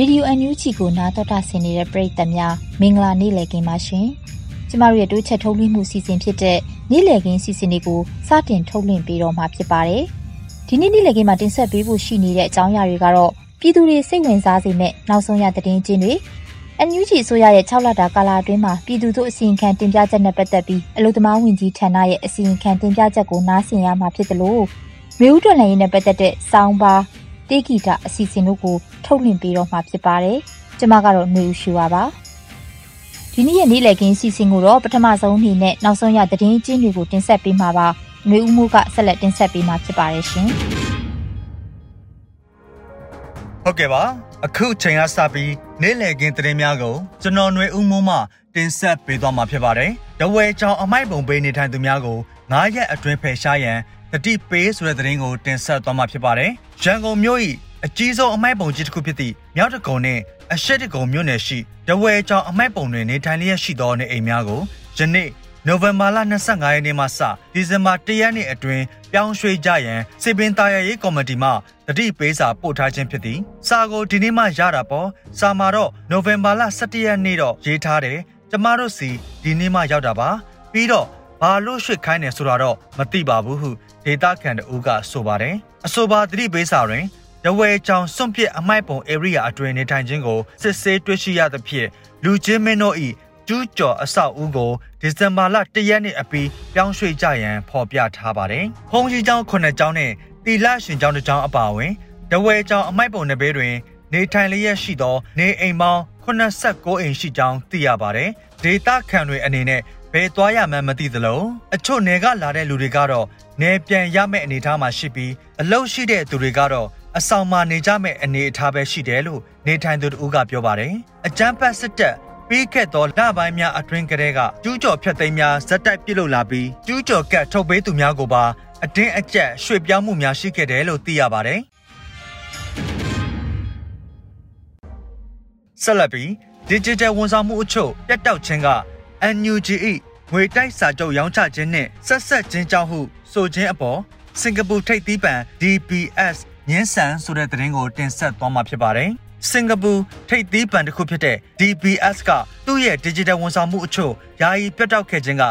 Radio NUG ကိုနားတော်တာဆင်နေတဲ့ပရိသတ်များမင်္ဂလာနေ့လည်ခင်းပါရှင်။ကျမတို့ရဲ့တိုးချက်ထုတ်လွှင့်မှုစီစဉ်ဖြစ်တဲ့နေ့လည်ခင်းစီစဉ်တွေကိုစတင်ထုတ်လွှင့်ပေးတော့မှာဖြစ်ပါတယ်။ဒီနေ့နေ့လည်ခင်းမှာတင်ဆက်ပေးဖို့ရှိနေတဲ့အကြောင်းအရာတွေကတော့ပြည်သူတွေစိတ်ဝင်စားစေမယ့်နောက်ဆုံးရသတင်းချင်းတွေ NUG အစိုးရရဲ့6လတာကာလအတွင်းမှာပြည်သူတို့အစီရင်ခံတင်ပြချက်နဲ့ပတ်သက်ပြီးအလို့သမားဝင်ကြီးဌာနရဲ့အစီရင်ခံတင်ပြချက်ကိုနားဆင်ရမှာဖြစ်တယ်လို့မျိုးဥတွန်လည်းရေးနဲ့ပတ်သက်တဲ့စောင်းပါ တေးဂီတအစီအစဉ်တို့ကိုထုတ်လွှင့်ပေးတော့မှာဖြစ်ပါတယ်။ကျွန်မကတော့နေဦးရှိပါပါ။ဒီနေ့ရဲ့နေ့လည်ခင်းအစီအစဉ်ကိုတော့ပထမဆုံးအနေနဲ့နောက်ဆုံးရသတင်းကျင်းတွေကိုတင်ဆက်ပေးမှာပါ။နေဦးမှုကဆက်လက်တင်ဆက်ပေးမှာဖြစ်ပါတယ်ရှင်။ဟုတ်ကဲ့ပါအခုချိန်ကစပြီးနေ့လည်ခင်းသတင်းများကိုကျွန်တော်ຫນွေဦးမိုးမှတင်ဆက်ပေးသွားမှာဖြစ်ပါတယ်။တဝဲကြောင်အမိုက်ပုံပေးနေထိုင်သူများကို9ရက်အတွင်းဖယ်ရှားရန် တတိပေးဆိုတဲ့သတင်းကိုတင်ဆက်သွားမှာဖြစ်ပါတယ်။ရန်ကုန်မြို့၏အကြီးဆုံးအမိုက်ပုံကြီးတစ်ခုဖြစ်သည့်မြောက်တကုံနှင့်အရှက်တကုံမြို့နယ်ရှိတဝဲချောင်းအမိုက်ပုံတွင်နေထိုင်လျက်ရှိသောနေအိမ်များကိုယနေ့နိုဝင်ဘာလ25ရက်နေ့မှစဒီဇင်ဘာ1ရက်နေ့အတွင်းပြောင်းရွှေ့ကြရန်စေပင်သားရရေးကော်မတီမှတတိပေးစာပို့ထားခြင်းဖြစ်သည်စာကိုဒီနေ့မှရတာပေါ့စာမှာတော့နိုဝင်ဘာလ17ရက်နေ့တော့ရေးထားတယ်ကျမတို့စီဒီနေ့မှရောက်တာပါပြီးတော့ဘာလို့ရွှေ့ခိုင်းနေဆိုတာတော့မသိပါဘူးဟု ဒေတာခန်တူကဆိုပါတယ်အဆိုပါတတိပေးစာတွင်တဝဲချောင်စွန့်ပစ်အမိုက်ပုံ area အတွင်းနေထိုင်ခြင်းကိုစစ်ဆေးတွေ့ရှိရသဖြင့်လူချင်းမင်းတို့၏ကျူးကျော်အဆောက်အဦကိုဒီဇင်ဘာလ၁ရက်နေ့အပြီးပြောင်းရွှေ့ကြရန်ဖော်ပြထားပါတယ်။ဟုံးကြီးကျောင်း9ကျောင်းနဲ့တီလရှင်ကျောင်းတစ်ကျောင်းအပါအဝင်တဝဲကျောင်းအမိုက်ပုံနယ်ဘေးတွင် နေထိုင်လျက်ရှိသော နေအိမ်ပေါင်း89အိမ်ရှိကြောင်းသိရပါတယ်။ဒေတာခန်တွေအနေနဲ့ဘယ်သွားရမှန်းမသိသလိုအချို့နယ်ကလာတဲ့လူတွေကတော့နယ်ပြန်ရမယ့်အနေအထားမှာရှိပြီးအလုပ်ရှိတဲ့သူတွေကတော့အဆောင်မှာနေကြမယ့်အနေအထားပဲရှိတယ်လို့နေထိုင်သူတို့ကပြောပါတယ်။အကြမ်းဖက်စစ်တပ်ပြီးခဲ့သောလပိုင်းများအတွင်းကတည်းကကျူးကျော်ဖျက်သိမ်းများဇက်တိုက်ပြုတ်လာပြီးကျူးကျော်ကတ်ထုတ်ပေးသူများကိုပါအတင်းအကျပ်ရွှေ့ပြောင်းမှုများရှိခဲ့တယ်လို့သိရပါတယ်။ဆက်လက်ပြီး Digital ဝန်ဆောင်မှုအချို့ပြတ်တောက်ခြင်းက NUG ၏ငွေတိုက်စာချုပ်ရောင်းချခြင်းနှင့်ဆက်ဆက်ခြင်းကြောင့်ဟုဆိုခြင်းအပေါ်စင်ကာပူထိပ်သီးပံ DPS ညင်းဆန်ဆိုတဲ့သတင်းကိုတင်ဆက်သွားမှာဖြစ်ပါတယ်။စင်ကာပူထိပ်သီးပံတစ်ခုဖြစ်တဲ့ DPS ကသူ့ရဲ့ digital ဝန်ဆောင်မှုအချို့ယာယီပြတ်တောက်ခဲ့ခြင်းက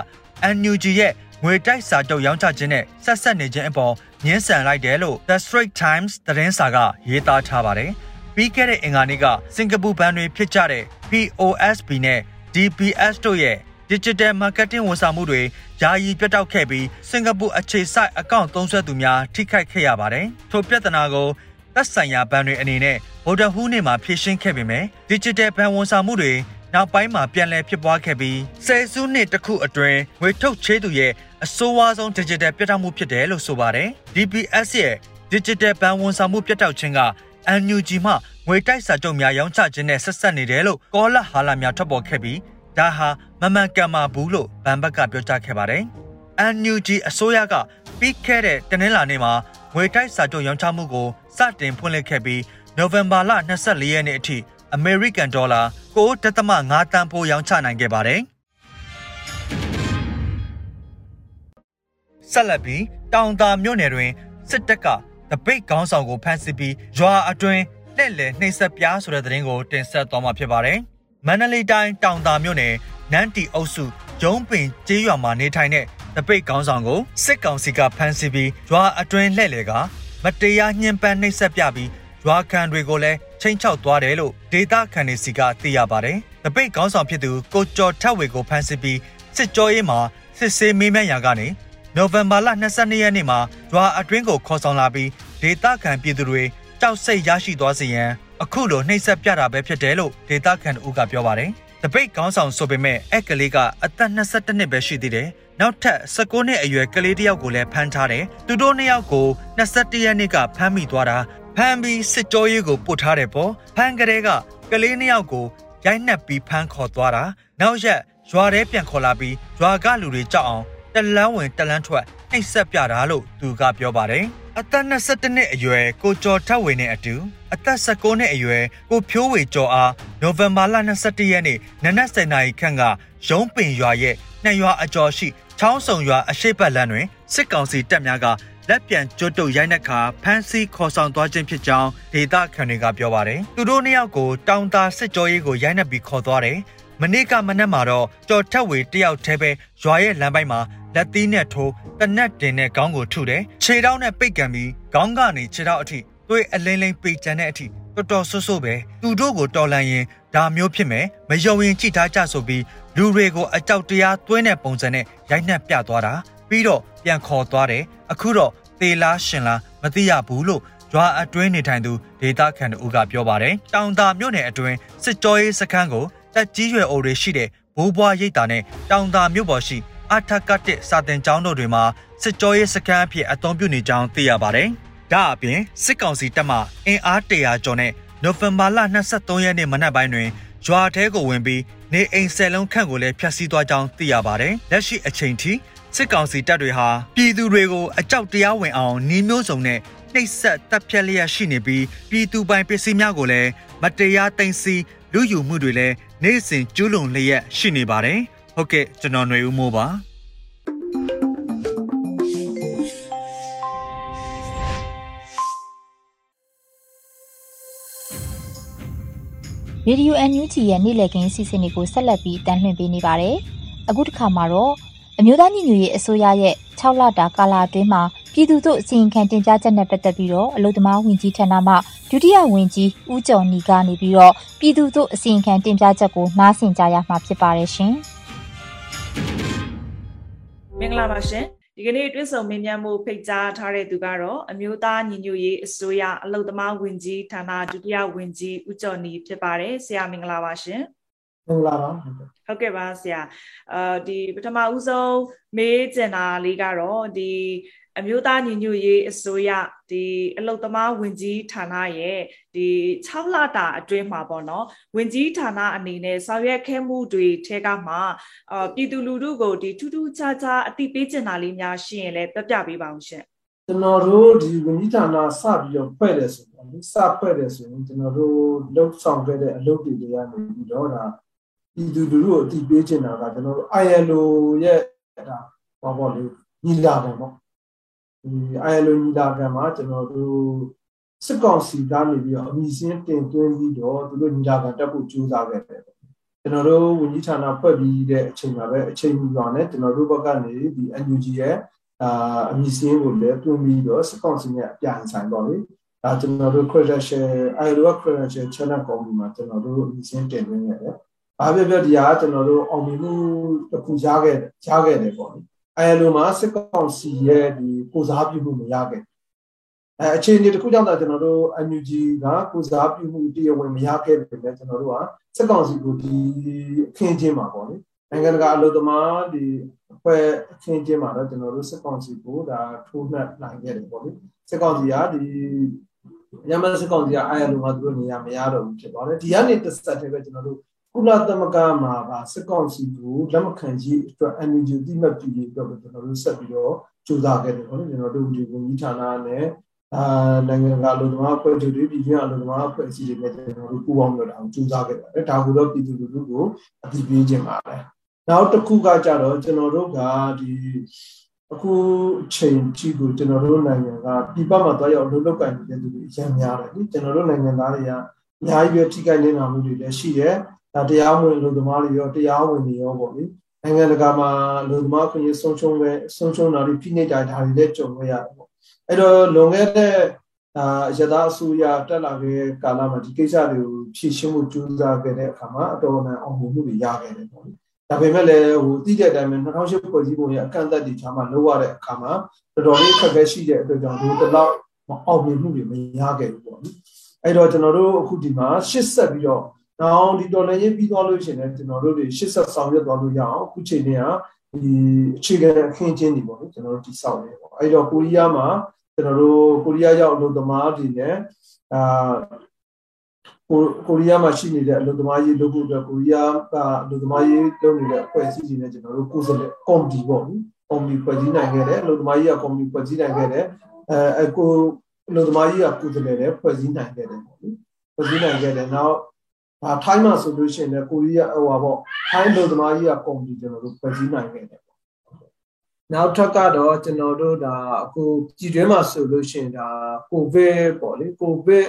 NUG ရဲ့ငွေတိုက်စာချုပ်ရောင်းချခြင်းနဲ့ဆက်ဆက်နေခြင်းအပေါ်ညှင်းဆန်လိုက်တယ်လို့ The Straits Times သတင်းစာကရေးသားထားပါတယ်။ပြီးခဲ့တဲ့အင်္ဂါနေ့ကစင်ကာပူဘဏ်တွေဖြစ်ကြတဲ့ POSB နဲ့ DPS တို့ရဲ့ Digital Marketing ဝန်ဆောင်မှုတွေယာယီပြတ်တောက်ခဲ့ပြီးစင်ကာပူအခြေစိုက်အကောင့်သုံးစွဲသူများထိခိုက်ခဲ့ရပါတယ်။ထိုပြဿနာကိုသက်ဆိုင်ရာဘဏ်တွေအနေနဲ့ဗုဒ္ဓဟူးနေ့မှာဖြေရှင်းခဲ့ပေမဲ့ Digital ဘဏ်ဝန်ဆောင်မှုတွေနောက်ပိုင်းမှာပြန်လည်ဖြစ်ပွားခဲ့ပြီးဆယ်စုနှစ်တစ်ခုအတွင်းငွေထုတ်ချေးသူရဲ့အဆိုးဝါးဆုံး Digital ပြတ်တောက်မှုဖြစ်တယ်လို့ဆိုပါတယ်။ DPS ရဲ့ Digital ဘဏ်ဝန်ဆောင်မှုပြတ်တောက်ခြင်းက NUG မှ ငွေတိုက်စာချုပ်များရောင်းချခြင်းနဲ့ဆက်ဆက်နေတယ်လို့ကောလဟာလများထွက်ပေါ်ခဲ့ပြီးဒါဟာမမှန်ကန်မှာဘူးလို့ဗန်ဘက်ကပြောကြားခဲ့ပါတယ်။ NUG အစိုးရကပြီးခဲ့တဲ့တနင်္လာနေ့မှာငွေတိုက်စာချုပ်ရောင်းချမှုကိုစတင်ဖွင့်လှစ်ခဲ့ပြီးနိုဝင်ဘာလ24ရက်နေ့အထိအမေရိကန်ဒေါ်လာ9.5တန်ဖိုးရောင်းချနိုင်ခဲ့ပါတယ်။ဆက်လက်ပြီးတောင်တာမြို့နယ်တွင်စစ်တပ်ကတပိတ်ခေါင်းဆောင်ကိုဖမ်းဆီးပြီးရွာအတွင်း လှည့်လည်နှိပ်စက်ပြားဆိုတဲ့သတင်းကိုတင်ဆက်သွားမှာဖြစ်ပါတယ်။မန္တလေးတိုင်းတောင်တာမြို့နယ်နန်းတီအုပ်စုဂျုံပင်ကျေးရွာမှာနေထိုင်တဲ့တတပိတ်ကောင်းဆောင်ကိုစစ်ကောင်စီကဖမ်းဆီးပြီးရွာအတွင်းလှည့်လေကမတရားညှဉ်းပန်းနှိပ်စက်ပြပြီးရွာခံတွေကိုလည်းချိန်ချောက်သွားတယ်လို့ဒေတာခန်နေစီကသိရပါတယ်။တပိတ်ကောင်းဆောင်ဖြစ်သူကိုကျော်ထက်ဝေကိုဖမ်းဆီးပြီးစစ်ကြောရေးမှာစစ်ဆေးမေးမြန်းရာကနေနိုဝင်ဘာလ22ရက်နေ့မှာရွာအတွင်းကိုခေါ်ဆောင်လာပြီးဒေတာခန်ပြည်သူတွေ ကြောက်စိတ်ရရှိသွားစေရန်အခုလိုနှိပ်စက်ပြတာပဲဖြစ်တယ်လို့ဒေတာခန်ဦးကပြောပါတယ်။တပိတ်ကောင်းဆောင်ဆိုပေမဲ့အက်ကလေးကအသက်22နှစ်ပဲရှိသေးတယ်။နောက်ထပ်19နှစ်အရွယ်ကလေးတစ်ယောက်ကိုလည်းဖမ်းထားတယ်။သူတို့နှစ်ယောက်ကို21ရက်နေ့ကဖမ်းမိသွားတာဖမ်းပြီးစစ်ကြောရေးကိုပို့ထားတယ်ပေါ့။ဖမ်းကလေးကကလေးနှစ်ယောက်ကိုရိုက်နှက်ပြီးဖမ်းခေါ်သွားတာ။နောက်ရက်ရွာထဲပြန်ခေါ်လာပြီးရွာကလူတွေကြောက်အောင်တလန်းဝင်တလန်းထွက်နှိပ်စက်ပြတာလို့သူကပြောပါတယ်။ အသက်22နှစ်အရွယ်ကိုကျော်ထက်ဝေနဲ့အတူအသက်19နှစ်အရွယ်ကိုဖြိုးဝေကျော်အားနိုဝင်ဘာလ22ရက်နေ့နနက်7:00နာရီခန့်ကရုံးပင်ရွာရဲ့နှစ်ရွာအကျော်ရှိချောင်းစုံရွာအရှိတ်ပတ်လမ်းတွင်စစ်ကောင်စီတပ်များကလက်ပြန်ကျွတ်တုပ်ရိုက်နှက်ခါဖမ်းဆီးခေါ်ဆောင်သွားခြင်းဖြစ်ကြောင်းဒေသခံတွေကပြောပါတယ်။သူတို့နှစ်ယောက်ကိုတောင်တာစစ်ကြောရေးကိုရိုက်နှက်ပြီးခေါ်သွားတယ်။ မနေ့ကမနက်မှာတော့ကြော်ထက်ဝေတယောက်တည်းပဲရွာရဲ့လမ်းပိုင်းမှာလက်သီးနဲ့ထိုးတနက်တင်တဲ့ခေါင်းကိုထုတယ်။ခြေထောက်နဲ့ပိတ်ကန်ပြီးခေါင်းကနေခြေထောက်အထိသွေးအလင်းလင်းပိတ်ကြတဲ့အထိတော်တော်ဆွဆွပဲသူတို့ကိုတော်လန်ရင်ဒါမျိုးဖြစ်မယ်မယုံရင်ကြည့်ထားကြဆိုပြီးလူတွေကိုအကြောက်တရားသွင်းတဲ့ပုံစံနဲ့ရိုက်နှက်ပြသွားတာပြီးတော့ပြန်ခေါ်သွားတယ်အခုတော့သေလားရှင်လားမသိရဘူးလို့ရွာအတွင်းနေထိုင်သူဒေတာခန်တူကပြောပါတယ်တောင်တာမြို့နယ်အတွင်းစစ်ကြောရေးစခန်းကို တက်ကြီးရွယ်အိုတွေရှိတဲ့ဘိုးဘွားရိတ်တာနဲ့တောင်တာမြို့ပေါ်ရှိအထက်ကတစ်စာတင်ကျောင်းတို့တွေမှာစစ်ကြောရေးစခန်းအဖြစ်အသုံးပြုနေကြောင်းသိရပါတယ်ဒါအပြင်စစ်ကောင်စီတပ်မှအင်အား100ကျော်နဲ့နိုဝင်ဘာလ23ရက်နေ့မနက်ပိုင်းတွင်ရွာထဲကိုဝင်ပြီးနေအိမ်ဆယ်လုံးခန့်ကိုလည်းဖျက်ဆီးသွားကြောင်းသိရပါတယ်။လက်ရှိအချိန်ထိစစ်ကောင်စီတပ်တွေဟာပြည်သူတွေကိုအကြောက်တရားဝင်အောင်နှီးမျိုးစုံနဲ့နှိပ်စက်တပ်ဖြတ်လျက်ရှိနေပြီးပြည်သူပိုင်ပစ္စည်းများကိုလည်းမတရားသိမ်းဆည်းလူယူမှုတွေလည်း နေ့စဉ်ကျူးလွန်လျက်ရှိနေပါတယ်။ဟုတ်ကဲ့ကျွန်တော်ຫນွေဦးမိုးပါ။ Radio NUG ရဲ့နေ့လည်ခင်းစီစဉ်တွေကိုဆက်လက်ပြီးတန်လှည့်ပေးနေပါတယ်။အခုတစ်ခါမှာတော့အမျိုးသားညီညွတ်ရေးအစိုးရရဲ့6လတာကာလအတွင်းမှာပြည်သူတို့အစီရင်ခံတင်ပြချက်နဲ့ပတ်သက်ပြီးတော့အလို့သမားဝင်ကြီးဌာနမှ ဒုတိယဝင်ကြီးဦးကျော်နီကနေပြီးတော့ပြည်သူတို့အစီရင်ခံတင်ပြချက်ကိုနားဆင်ကြရမှာဖြစ်ပါတယ်ရှင်။မင်္ဂလာပါရှင်။ဒီကနေ့တွင်းဆုံမင်းမြတ်မှုဖိတ်ကြားထားတဲ့သူကတော့အမျိုးသားညီညွတ်ရေးအစိုးရအလုံသမားဝင်ကြီးဌာနဒုတိယဝင်ကြီးဦးကျော်နီဖြစ်ပါတယ်ဆရာမင်္ဂလာပါရှင်မင်္ဂလာပါဟုတ်ကဲ့ပါဆရာအာဒီပထမဦးဆုံးမေးကျင်တာလေးကတော့ဒီ အမျိုးသားညီညွတ်ရေးအစိုးရဒီအလုတ်သမားဝင်ကြီးဌာနရဲ့ဒီ6လတာအတွင်းမှာပေါ့နော်ဝင်ကြီးဌာနအနေနဲ့ဆောင်ရွက်ခဲ့မှုတွေထဲကမှအာပြည်သူလူထုကိုဒီထူးထူးခြားခြားအသိပေးချင်တာလေးများရှိရင်လည်းပြပြပေးပါအောင်ရှင်ကျွန်တော်တို့ဒီဝင်ကြီးဌာနစပြီးတော့ဖွဲ့တယ်ဆိုတော့စဖွဲ့တယ်ဆိုရင်ကျွန်တော်တို့လှုပ်ဆောင်ခဲ့တဲ့အလုပ်တွေတွေကနေပြီးတော့ဒါပြည်သူလူထုကိုအသိပေးချင်တာကကျွန်တော်တို့ ILO ရဲ့ဒါဟောပေါ့လေညီလာတယ် ပေါ့ဒီ ILO ညီလာခံမှာကျွန်တော်တို့စစ်ကောင်စီကနေပြီးတော့အမိစင်းတင်သွင်းပြီးတော့သူတို့ညီလာခံတက်ဖို့ကြိုးစားခဲ့တယ်ကျွန်တော်တို့ဝန်ကြီးဌာနဖွဲ့ပြီးတဲ့အချိန်မှာပဲအချိန်မီပါနဲ့ကျွန်တော်တို့ဘက်ကနေဒီ NUG ရဲ့အာအမိစင်းကိုလည်းတွင်းပြီးတော့စစ်ကောင်စီနဲ့အပြန်ဆိုင်တော့လေဒါကျွန်တော်တို့ credential ILO credential channel company မှာကျွန်တော်တို့အမိစင်းတင်သွင်းခဲ့တယ်ဘာဖြစ်ဖြစ်ဒီဟာကျွန်တော်တို့အောင်မြင်မှုတစ်ခုရခဲ့ရခဲ့တယ်ပေါ့ အဲလိုမှာစစ်ကောင်စီရဲ့ဒီကိုစားပြုမှုမရခဲ့အဲအခြေအနေတစ်ခုကြောင့်တော့ကျွန်တော်တို့ NUG ကကိုစားပြုမှုတရားဝင်မရခဲ့ပြီလေကျွန်တော်တို့ကစစ်ကောင်စီကိုဒီအခင်းချင်းမှာပေါ့လေနိုင်ငံတကာအလို့သမားဒီအဖွဲ့အခင်းချင်းမှာတော့ကျွန်တော်တို့စစ်ကောင်စီကိုဒါထိုးနှက်နိုင်ခဲ့တယ်ပေါ့လေစစ်ကောင်စီကဒီရမစစ်ကောင်စီကအားရလို့မှသူတို့နေရာမရတော့ဘူးဖြစ်သွားတယ်ဒီကနေတစ်ဆက်တည်းပဲကျွန်တော်တို့ ကုလသမဂ္ဂမှာကစစ်ကောင်စီကိုလက်မခံကြီးအတွက် NUG တိမှတ်ပြုရေးအတွက်ကျွန်တော်တို့ဆက်ပြီးတော့ကြိုးစားခဲ့တယ်ပေါ့နော်ကျွန်တော်တို့ဒီဝန်ကြီးဌာနနဲ့အာနိုင်ငံကလူသမားအဖွဲ့တွေပြည်ပြအလူသမားအဖွဲ့အစည်းတွေနဲ့ကျွန်တော်တို့ပူးပေါင်းလို့အောင်ကြိုးစားခဲ့ပါတယ်ဒါကိုတော့ပြည်သူလူထုကိုအသိပေးခြင်းပါတယ်နောက်တစ်ခုကကြတော့ကျွန်တော်တို့ကဒီအခုချိန်ကြီးကိုကျွန်တော်တို့နိုင်ငံကပြည်ပမှာတွားရောက်လှုပ်လှုပ်ကန်နေတဲ့သူတွေအများများတယ်ဒီကျွန်တော်တို့နိုင်ငံသားတွေကအများကြီးပဲထိခိုက်နေတာမှုတွေလည်းရှိတယ် ဒါတရားဝင်လူသမားတွေရောတရားဝင်တွေရောပေါ့လေအဲနိုင်ငံတကာမှာလူသမားခွင့်ရဆုံးရှုံးပဲဆုံးရှုံးတာတွေဖိနှိပ်တာဒါတွေလည်းကြုံရရတယ်ပေါ့အဲ့တော့လွန်ခဲ့တဲ့အာရသအစိုးရတက်လာခဲ့ကာလမှာဒီကိစ္စတွေကိုဖြည့်ရှင်းမှုကြိုးစားခဲ့တဲ့အခါမှာအတော်နဲ့အောင်မြင်မှုတွေရခဲ့တယ်ပေါ့ဒါပေမဲ့လည်းဟိုတိတဲ့အတိုင်းပဲ2008ဖွဲ့စည်းပုံရဲ့အကန့်အသတ်တွေချာမှလောက်ရတဲ့အခါမှာတော်တော်လေးခက်ခဲရှိတဲ့အတွက်ကြောင့်ဒီတလောက်အောင်မြင်မှုတွေမရခဲ့ဘူးပေါ့နော်အဲ့တော့ကျွန်တော်တို့အခုဒီမှာရှစ်ဆက်ပြီးတော့ နောက်ဒီတော်လည်းရေးပြီးသွားလို့ရှိရင်လည်းကျွန်တော်တို့တွေရှစ်ဆက်ဆောင်ရွက်သွားလို့ရအောင်အခုချိန်นี้ကဒီအခြေခံအခင်းချင်းတွေပေါ့နော်ကျွန်တော်တို့တိဆောက်နေပေါ့အဲ့တော့ကိုရီးယားမှာကျွန်တော်တို့ကိုရီးယားရောက်အလုပ်သမားတွေနဲ့အာကိုကိုရီးယားမှာရှိနေတဲ့အလုပ်သမားရေးလုပ်ဖို့အတွက်ကိုရီးယားကအလုပ်သမားရေးလုပ်နေတဲ့အဖွဲ့အစည်းတွေနဲ့ကျွန်တော်တို့ကိုယ်စားလှယ်ကော်မတီပေါ့နော်ကော်မတီဖွဲ့စည်းနိုင်ခဲ့တယ်အလုပ်သမားရေးကကော်မတီဖွဲ့စည်းနိုင်ခဲ့တယ်အဲအကိုအလုပ်သမားရေးကကိုယ်စားလှယ်လည်းဖွဲ့စည်းနိုင်ခဲ့တယ်ပေါ့နော်ဖွဲ့စည်းနိုင်ခဲ့တယ်နောက် ဒါထိုင်းမှာဆိုလို့ရှိရင်လည်းကိုရီးယားဟိုပါပေါ့ထိုင်းအလုပ်သမားရေးကကော်မတီကျွန်တော်တို့ဖွဲ့စည်းနိုင်ခဲ့တယ်ပေါ့နောက်ထပ်ကတော့ကျွန်တော်တို့ဒါအခုကြည်တွဲမှာဆိုလို့ရှိရင်ဒါကိုဗစ်ပေါ့လေကိုဗစ်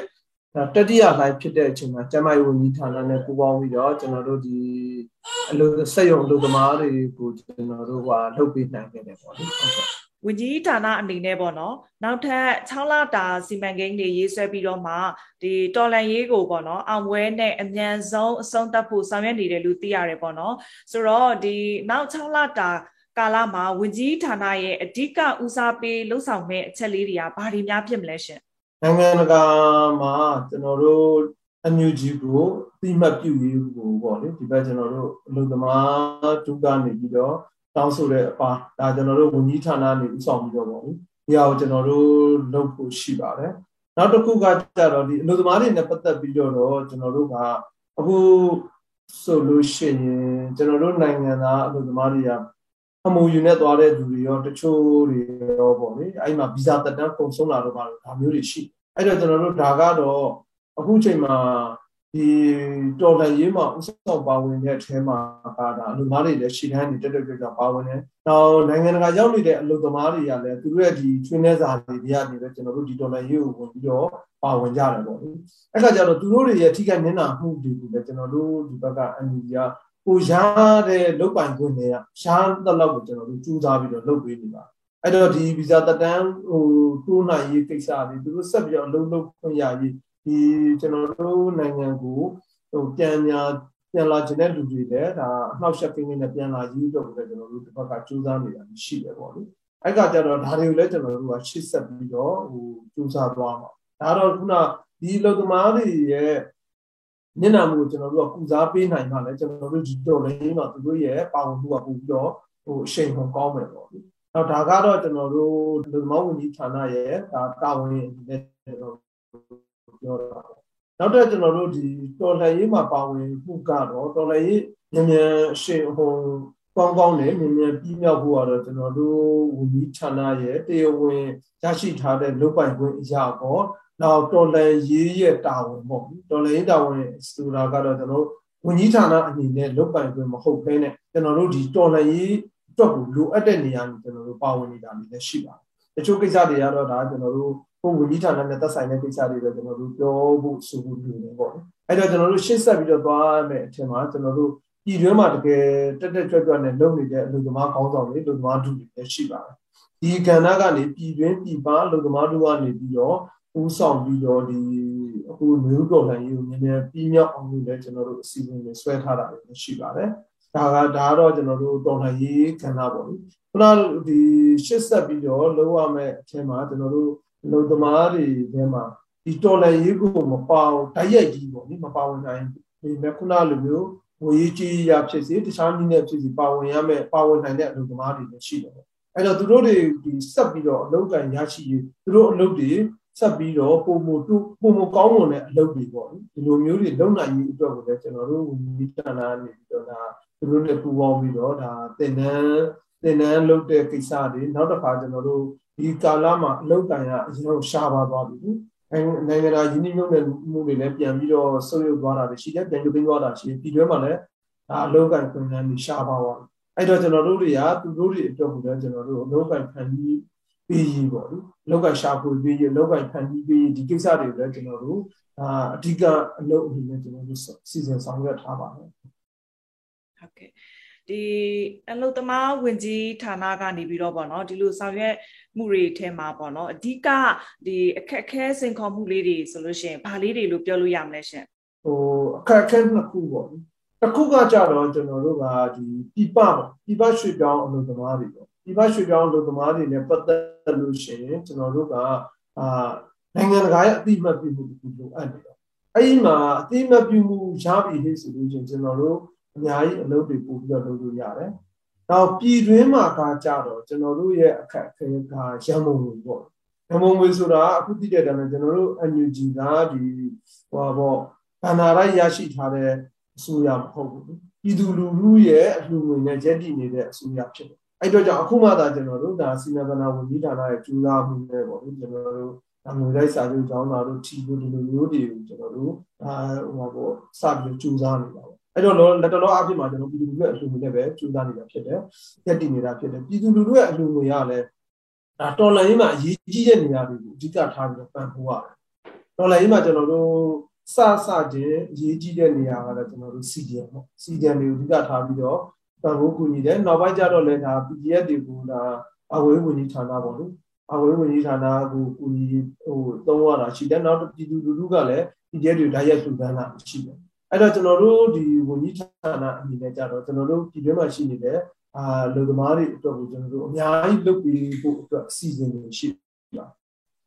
ဒါတတိယလှိုင်းဖြစ်တဲ့အချိန်မှာကျမကြီးဝန်ကြီးဌာနနဲ့ပူးပေါင်းပြီးတော့ကျွန်တော်တို့ဒီအလုပ်စက်ရုံအလုပ်သမားတွေကိုကျွန်တော်တို့ကလုပ်ပေးနိုင်ခဲ့တယ်ပေါ့လေဟုတ်ကဲ့ ဝန်ကြီးဌာနအနေနဲ့ပေါ့နော်နောက်ထပ်6လတာစီမံကိန်းတွေရေးဆွဲပြီးတော့မှဒီတော်လန်ရေးကိုပေါ့နော်အောင်ပွဲနဲ့အမြန်ဆုံးအဆုံးသတ်ဖို့ဆောင်ရွက်နေတယ်လို့သိရတယ်ပေါ့နော်ဆိုတော့ဒီနောက်6လတာကာလမှာဝန်ကြီးဌာနရဲ့အဓိကဦးစားပေးလှုပ်ဆောင်မဲ့အချက်လေးတွေကဘာတွေများဖြစ်မလဲရှင်နိုင်ငံတကာမှာကျွန်တော်တို့အမျိုးကြီးကိုသိမှတ်ပြုရေးကိုပေါ့လေဒီဘက်ကျွန်တော်တို့အလုပ်သမားဒုကနေပြီးတော့ တောင်းဆိုတဲ့အပါဒါကျွန်တော်တို့ဝန်ကြီးဌာနနေဥဆောင်ပြီးတော့ပေါ့လေဒီဟာကိုကျွန်တော်တို့လုပ်ဖို့ရှိပါတယ်နောက်တစ်ခုကကြတော့ဒီအလုပ်သမားတွေနဲ့ပတ်သက်ပြီးတော့ကျွန်တော်တို့ကအခုဆိုလို့ရှိရင်ကျွန်တော်တို့နိုင်ငံသားအလုပ်သမားတွေကအမူယူနဲ့သွားတဲ့လူတွေရောတချို့တွေရောပေါ့လေအဲ့မှာဗီဇာတက်တန်းပုံဆုံးလာတော့ပါလို့ဒါမျိုးတွေရှိအဲ့တော့ကျွန်တော်တို့ဒါကတော့အခုချိန်မှာ ဒီတော်လှန်ရေးမှာဥဆောင်ပါဝင်တဲ့အထဲမှာပါတာအလုပ်သမားတွေလည်းရှီတန်းနေတက်တက်ကြွကြွပါဝင်တယ်။နောက်နိုင်ငံတကာရောက်နေတဲ့အလုပ်သမားတွေကလည်းသူတို့ရဲ့ဒီထွေးနေစာတွေတွေကနေပဲကျွန်တော်တို့ဒီတော်လှန်ရေးကိုဝင်ပြီးတော့ပါဝင်ကြတယ်ပေါ့လေ။အဲ့ခါကျတော့သူတို့တွေရဲ့ထိခိုက်နစ်နာမှုတွေကိုလည်းကျွန်တော်တို့ဒီဘက်ကအန်ယူကကိုရတဲ့လုတ်ပိုင်ခွင့်တွေကရှားတဲ့လောက်ကိုကျွန်တော်တို့ကြိုးစားပြီးတော့လုပ်ပေးနေပါအဲ့တော့ဒီဗီဇာတက်တန်းဟိုတိုးနိုင်ရေးကိစ္စတွေသူတို့ဆက်ပြီးတော့လုံးလုံးခွင့်ရရေး ဒီကျွန်တော်တို့နိုင်ငံကိုဟိုပြန်ညာပြန်လာခြင်းတဲ့လူတွေလည်းဒါအနှောက်အယှက်ကင်းကင်းနဲ့ပြန်လာရေးတော့လည်းကျွန်တော်တို့ဒီဘက်ကကြိုးစားနေတာရှိတယ်ပေါ့လေအဲ့ကကြတော့ဒါတွေကိုလည်းကျွန်တော်တို့ကရှေ့ဆက်ပြီးတော့ဟိုကြိုးစားသွားမှာဒါတော့ခုနဒီလုံသမားတွေရဲ့မျက်နှာမူကိုကျွန်တော်တို့ကကုစားပေးနိုင်မှလည်းကျွန်တော်တို့ဒီတော့လည်းတော့သူတို့ရဲ့ပါဝင်မှုကပို့ပြီးတော့ဟိုအရှိန်ဟုန်ကောင်းမယ်ပေါ့လေ။နောက်ဒါကတော့ကျွန်တော်တို့လူမောင်းဝန်ကြီးဌာနရဲ့ဒါတာဝန်နဲ့ကျွန်တော် ပြောတာပေါ့။နောက်တော့ကျွန်တော်တို့ဒီတော်လှန်ရေးမှာပါဝင်မှုကတော့တော်လှန်ရေးမြန်မြန်အရှိန်ဟိုကောင်းကောင်းနဲ့မြန်မြန်ပြီးမြောက်ဖို့ကတော့ကျွန်တော်တို့ဝန်ကြီးဌာနရဲ့တရားဝင်ရရှိထားတဲ့လုပ်ပိုင်ခွင့်အရာပေါ့နောက်တော်လန်ရေးရဲ့တာဝန်ပေါ့တော်လန်ရေးတာဝန်ဆိုတာကတော့ကျွန်တော်ဝန်ကြီးဌာနအနေနဲ့လုပ်ပိုင်ခွင့်မဟုတ်ဘဲနဲ့ကျွန်တော်တို့ဒီတော်လန်ရေးအတွက်ကိုလိုအပ်တဲ့နေရာမှာကျွန်တော်တို့ပါဝင်နေတာလည်းရှိပါတယ်တချို့ကိစ္စတွေကတော့ဒါကျွန်တော်တို့ ကိုဝန်ကြီးဌာနနဲ့သက်ဆိုင်တဲ့ကိစ္စတွေပဲကျွန်တော်တို့ပြောဖို့ဆိုဖို့လိုနေပေါ့အဲ့တော့ကျွန်တော်တို့ရှင်းဆက်ပြီးတော့သွားမယ်အထင်မှာကျွန်တော်တို့ပြည်တွင်းမှာတကယ်တက်တက်ကြွကြွနဲ့လုပ်နေတဲ့အလုပ်သမားခေါင်းဆောင်တွေအလုပ်သမားတို့တွေလည်းရှိပါတယ်ဒီကဏ္ဍကနေပြည်တွင်းပြည်ပအလုပ်သမားတို့ကနေပြီးတော့ဦးဆောင်ပြီးတော့ဒီအခုမျိုးတော်လှန်ရေးကိုနည်းနည်းပြီးမြောက်အောင်လို့လည်းကျွန်တော်တို့အစီအစဉ်တွေဆွဲထားတာတွေရှိပါတယ်။ဒါကဒါကတော့ကျွန်တော်တို့တော်လှန်ရေးကဏ္ဍပေါ့လေ။ခုနဒီရှစ်ဆက်ပြီးတော့လုံးဝမဲ့အထင်မှာကျွန်တော်တို့ လူသမားတွေထဲမှာဒီတော်လှန်ရေးကိုမပေါအောင်တိုက်ရိုက်ကြီးပေါ့လေမပါဝင်နိုင်ဒီမဲ့ခုနလိုမျိုးဝေးကြီးရဖြစ်စီတခြားနည်းနဲ့ဖြစ်စီပါဝင်ရမယ်ပါဝင်နိုင်တဲ့အလုပ်သမားတွေလည်းရှိတယ်ပေါ့။အဲ့တော့သူတို့တွေဒီဆက်ပြီးတော့အလုပ်ကန်ရရှိရေးသူတို့အလုပ်တွေဆက်ပြီးတော့ပုံမတူပုံမကောင်းမွန်တဲ့အလုပ်တွေပေါ့ဒီလိုမျိုးတွေလုံနိုင်ရေးအတွက်ကိုလည်းကျွန်တော်တို့ဝန်ကြီးဌာနနေပြီးတော့ဒါသူတို့နဲ့ပူးပေါင်းပြီးတော့ဒါသင်တန်းသင်တန်းလုပ်တဲ့ကိစ္စတွေနောက်တစ်ခါကျွန်တော်တို့ ဒီကာလမှာအလုပ်ကန်ရအရင်ကရှားပါသွားပြီအဲနိုင်ငံသားယင်းနှိမ့်မှုတွေလည်းပြန်ပြီးတော့ဆုပ်ယုပ်သွားတာရှိတယ်ပြန်ကျသိမ်းသွားတာရှိတယ်ပြည်တွင်းမှာလည်းဒါအလုပ်ကန်ခွင့်လန်းတွေရှားပါသွားတယ်အဲ့တော့ကျွန်တော်တို့တွေကသူတို့တွေအတွက်ကိုလည်းကျွန်တော်တို့အလုပ်ကန်ခံပြီးပေးရေးပေါ့လေလောက်ကရှာဖွေပေးရေးလောက်ကဖန်တီးပေးရေးဒီကိစ္စတွေလည်းကျွန်တော်တို့အာအဓိကအလုပ်အနေနဲ့ကျွန်တော်တို့စီစဉ်ဆောင်ရွက်ထားပါတယ်ဟုတ်ကဲ့ ဒီအလုသမားဝင်ကြီးဌာနကနေပြီးတော့ပေါ့နော်ဒီလိုဆောင်ရွက်မှုတွေထဲမှာပေါ့နော်အဓိကဒီအခက်အခဲစင်ခေါ်မှုလေးတွေဆိုလို့ရှိရင်ဘာလေးတွေလို့ပြောလို့ရမလဲရှင်ဟိုအခက်အခဲနှစ်ခုပေါ့တစ်ခုကကြတော့ကျွန်တော်တို့ကဒီပြပပေါ့ပြပရွှေပြောင်းအလုသမားတွေပေါ့ပြပရွှေပြောင်းအလုသမားတွေနဲ့ပတ်သက်လို့ရှိရင်ကျွန်တော်တို့ကအာနိုင်ငံတကာရဲ့အတိအမှတ်ပြုမှုတခုလိုအပ်နေတော့အဲ့ဒီမှာအတိအမှတ်ပြုမှုရပြီဟဲ့ဆိုလို့ချင်းကျွန်တော်တို့ အများကြီးအလုပ်တွေပို့ပြီးတော့လုပ်လို့ရတယ်။နောက်ပြည်တွင်းမှာကကြတော့ကျွန်တော်တို့ရဲ့အခက်အခဲကရန်ကုန်ဝင်ပေါ့။ရန်ကုန်ဝင်ဆိုတာအခုသိတဲ့အတိုင်းကျွန်တော်တို့ NUG ကဒီဟောပေါ့ဗန္နာရိုက်ရရှိထားတဲ့အစိုးရမဟုတ်ဘူး။ပြည်သူလူထုရဲ့အလှူငွေနဲ့ကျက်တည်နေတဲ့အစိုးရဖြစ်တယ်။အဲ့တော့ကြောင့်အခုမှသာကျွန်တော်တို့ဒါစီမံဘဏ္ဍာဝန်ကြီးဌာနရဲ့ကျူးလာမှုနဲ့ပေါ့လေကျွန်တော်တို့အမှုလိုက်စာချုပ်ကျောင်းသားတို့ထီလို့ဒီလိုမျိုးတွေကိုကျွန်တော်တို့အာဟိုပေါ့စပြီးကျူးစားနေတာပေါ့ အဲ့တော့လက်တော်အဖြစ်မှာကျွန်တော်ပြည်သူလူထုရဲ့အလှူငွေနဲ့ပဲကျူးစားနေတာဖြစ်တယ်ရက်တည်နေတာဖြစ်တယ်ပြည်သူလူထုရဲ့အလှူငွေရလည်းဒါတော်လိုင်းမှာအရေးကြီးတဲ့နေရာတွေကိုအဓိကထားပြီးတော့ပံ့ပိုးရတယ်တော်လိုင်းမှာကျွန်တော်တို့စစချင်းအရေးကြီးတဲ့နေရာကလည်းကျွန်တော်တို့ CDN ပေါ့ CDN တွေကိုအဓိကထားပြီးတော့ပံ့ပိုးကူညီတယ်နောက်ပိုင်းကျတော့လည်းဒါ PDF တွေကိုဒါအဝေးဝင်ကြီးဌာနပေါ့လေအဝေးဝင်ကြီးဌာနကိုကူညီဟိုသုံးရတာရှိတယ်နောက်ပြည်သူလူထုကလည်း PDF တွေဓာတ်ရိုက်လှူဒန်းတာရှိတယ် အဲ့တော့ကျွန်တော်တို့ဒီဝန်ကြီးဌာနအနေနဲ့ကြတော့ကျွန်တော်တို့ပြည်တွင်းမှာရှိနေတဲ့အာလူသမားတွေအတွက်ကိုကျွန်တော်တို့အများကြီးလုပ်ပြီးဖို့အတွက်အစီအစဉ်တွေရှိပါ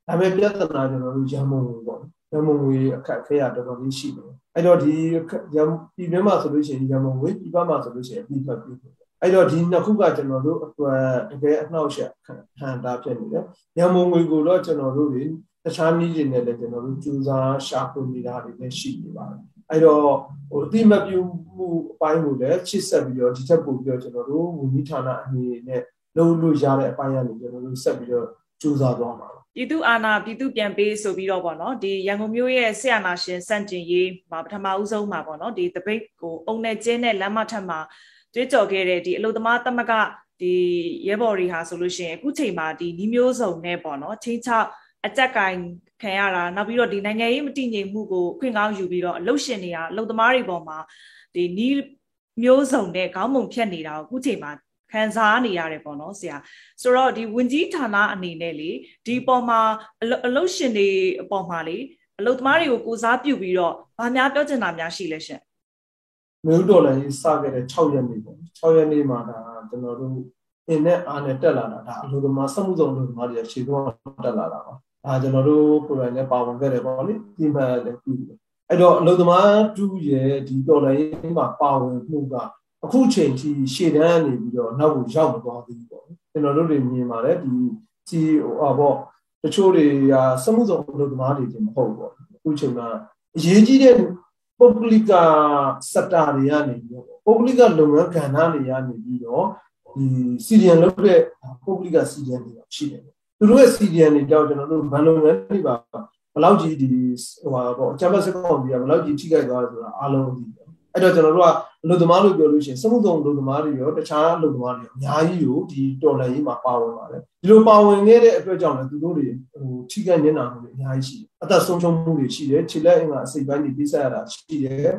ဒါပေမဲ့ပြဿနာကျွန်တော်တို့ရန်မုံဝင်ပေါ့ရန်မုံဝင်အခက်ခဲရတော်တော်လေးရှိတယ်အဲ့တော့ဒီပြည်တွင်းမှာဆိုလို့ရှိရင်ရန်မုံဝင်ပြည်ပမှာဆိုလို့ရှိရင်ပြည်ပတ်ပြီးအဲ့တော့ဒီနှစ်ခုကကျွန်တော်တို့အတွက်တကယ်အနှောက်အယှက်ခံတာဖြစ်နေတယ်။ရန်မုံငွေကိုတော့ကျွန်တော်တို့တွေတခြားနည်းတွေနဲ့လည်းကျွန်တော်တို့ကြိုးစားရှာဖွေနေတာတွေလည်းရှိနေပါတယ် အဲ့တော့ဟိုအတိမပြုမှုအပိုင်းကိုလည်းချစ်ဆက်ပြီးတော့ဒီချက်ပို့ပြီးတော့ကျွန်တော်တို့ဝန်ကြီးဌာနအနေနဲ့လုံးလို့ရတဲ့အပိုင်းကနေကျွန်တော်တို့ဆက်ပြီးတော့ကြိုးစားသွားမှာပါပြည်သူအာဏာပြည်သူပြန်ပေးဆိုပြီးတော့ပေါ့နော်ဒီရန်ကုန်မြို့ရဲ့ဆရာနာရှင်စန့်ကျင်ရေးမှာပထမဦးဆုံးမှာပေါ့နော်ဒီတပိတ်ကိုအုံနဲ့ကျင်းနဲ့လမ်းမထက်မှာကြွေးကြော်ခဲ့တဲ့ဒီအလုသမားတမကဒီရဲဘော်တွေဟာဆိုလို့ရှိရင်အခုချိန်မှာဒီနီးမျိုးစုံနဲ့ပေါ့နော်ချင်းချောက်အကြက်ကင် ခံရတာနောက်ပြီးတော့ဒီနိုင်ငံရေးမတည်ငြိမ်မှုကိုခွင့်ကောင်းယူပြီးတော့အလုရှင်တွေကအလုသမားတွေပေါ်မှာဒီနီးမျိုးစုံနဲ့ခေါင်းမုံဖြတ်နေတာကိုအခုချိန်မှာခံစားနေရတယ်ပေါ့နော်ဆရာဆိုတော့ဒီဝင်ကြီးဌာနအနေနဲ့လေဒီပေါ်မှာအလုရှင်တွေအပေါ်မှာလေအလုသမားတွေကိုကိုစားပြုပြီးတော့ဗာများပြောချင်တာများရှိလဲရှင်မြို့တော်လည်းစခဲ့တဲ့6ရက်နေ့ပေါ့6ရက်နေ့မှာဒါကျွန်တော်တို့အင်းနဲ့အားနဲ့တက်လာတာဒါအလိုသမားစမှုဆောင်လို့သမားတွေခြေသွန်းတက်လာတာပါ ဒါကျွန်တော်တို့ကိုယ်တိုင်လည်းပါဝင်ခဲ့တယ်ပေါ့လေဒီမှလည်းပြုတယ်အဲ့တော့အလုံသမားတူရဲ့ဒီတော်လိုင်းမှာပါဝင်မှုကအခုချိန်ထိရှေ့တန်းနေပြီးတော့နောက်ကိုရောက်မသွားသေးဘူးပေါ့ကျွန်တော်တို့တွေမြင်ပါတယ်ဒီစီဟိုအပေါ့တချို့တွေကစမှုဆောင်အလုံသမားတွေတင်မဟုတ်ပေါ့အခုချိန်မှာအရေးကြီးတဲ့ပုဂ္ဂလိကစက်တာတွေကနေပြီးတော့ပုဂ္ဂလိကလုပ်ငန်းကဏ္ဍတွေကနေပြီးတော့ဒီစီရီယံလုပ်တဲ့ပုဂ္ဂလိကစီရီယံတွေရှိတယ် သူတို့ရဲ့ CDN တွေကြောင့်ကျွန်တော်တို့ဘန်လုံငန်းတွေပါဘလောက်ကြီးဒီဟိုပါပေါ့ချမ်ပစကောင်းကြီးကဘလောက်ကြီးထိခိုက်သွားဆိုတာအားလုံးသိတယ်အဲ့တော့ကျွန်တော်တို့ကအလုပ်သမားလို့ပြောလို့ရှိရင်စမှုဆောင်အလုပ်သမားတွေရောတခြားအလုပ်သမားတွေရောအများကြီးကိုဒီတော်လှန်ရေးမှာပါဝင်ပါတယ်ဒီလိုပါဝင်ခဲ့တဲ့အတွက်ကြောင့်လည်းသူတို့တွေဟိုထိခိုက်နေတာမှုတွေအများကြီးရှိတယ်အသက်ဆုံးရှုံးမှုတွေရှိတယ်ခြေလက်အင်္ဂါအစိပ်ပိုင်းတွေပြဆက်ရတာရှိတယ်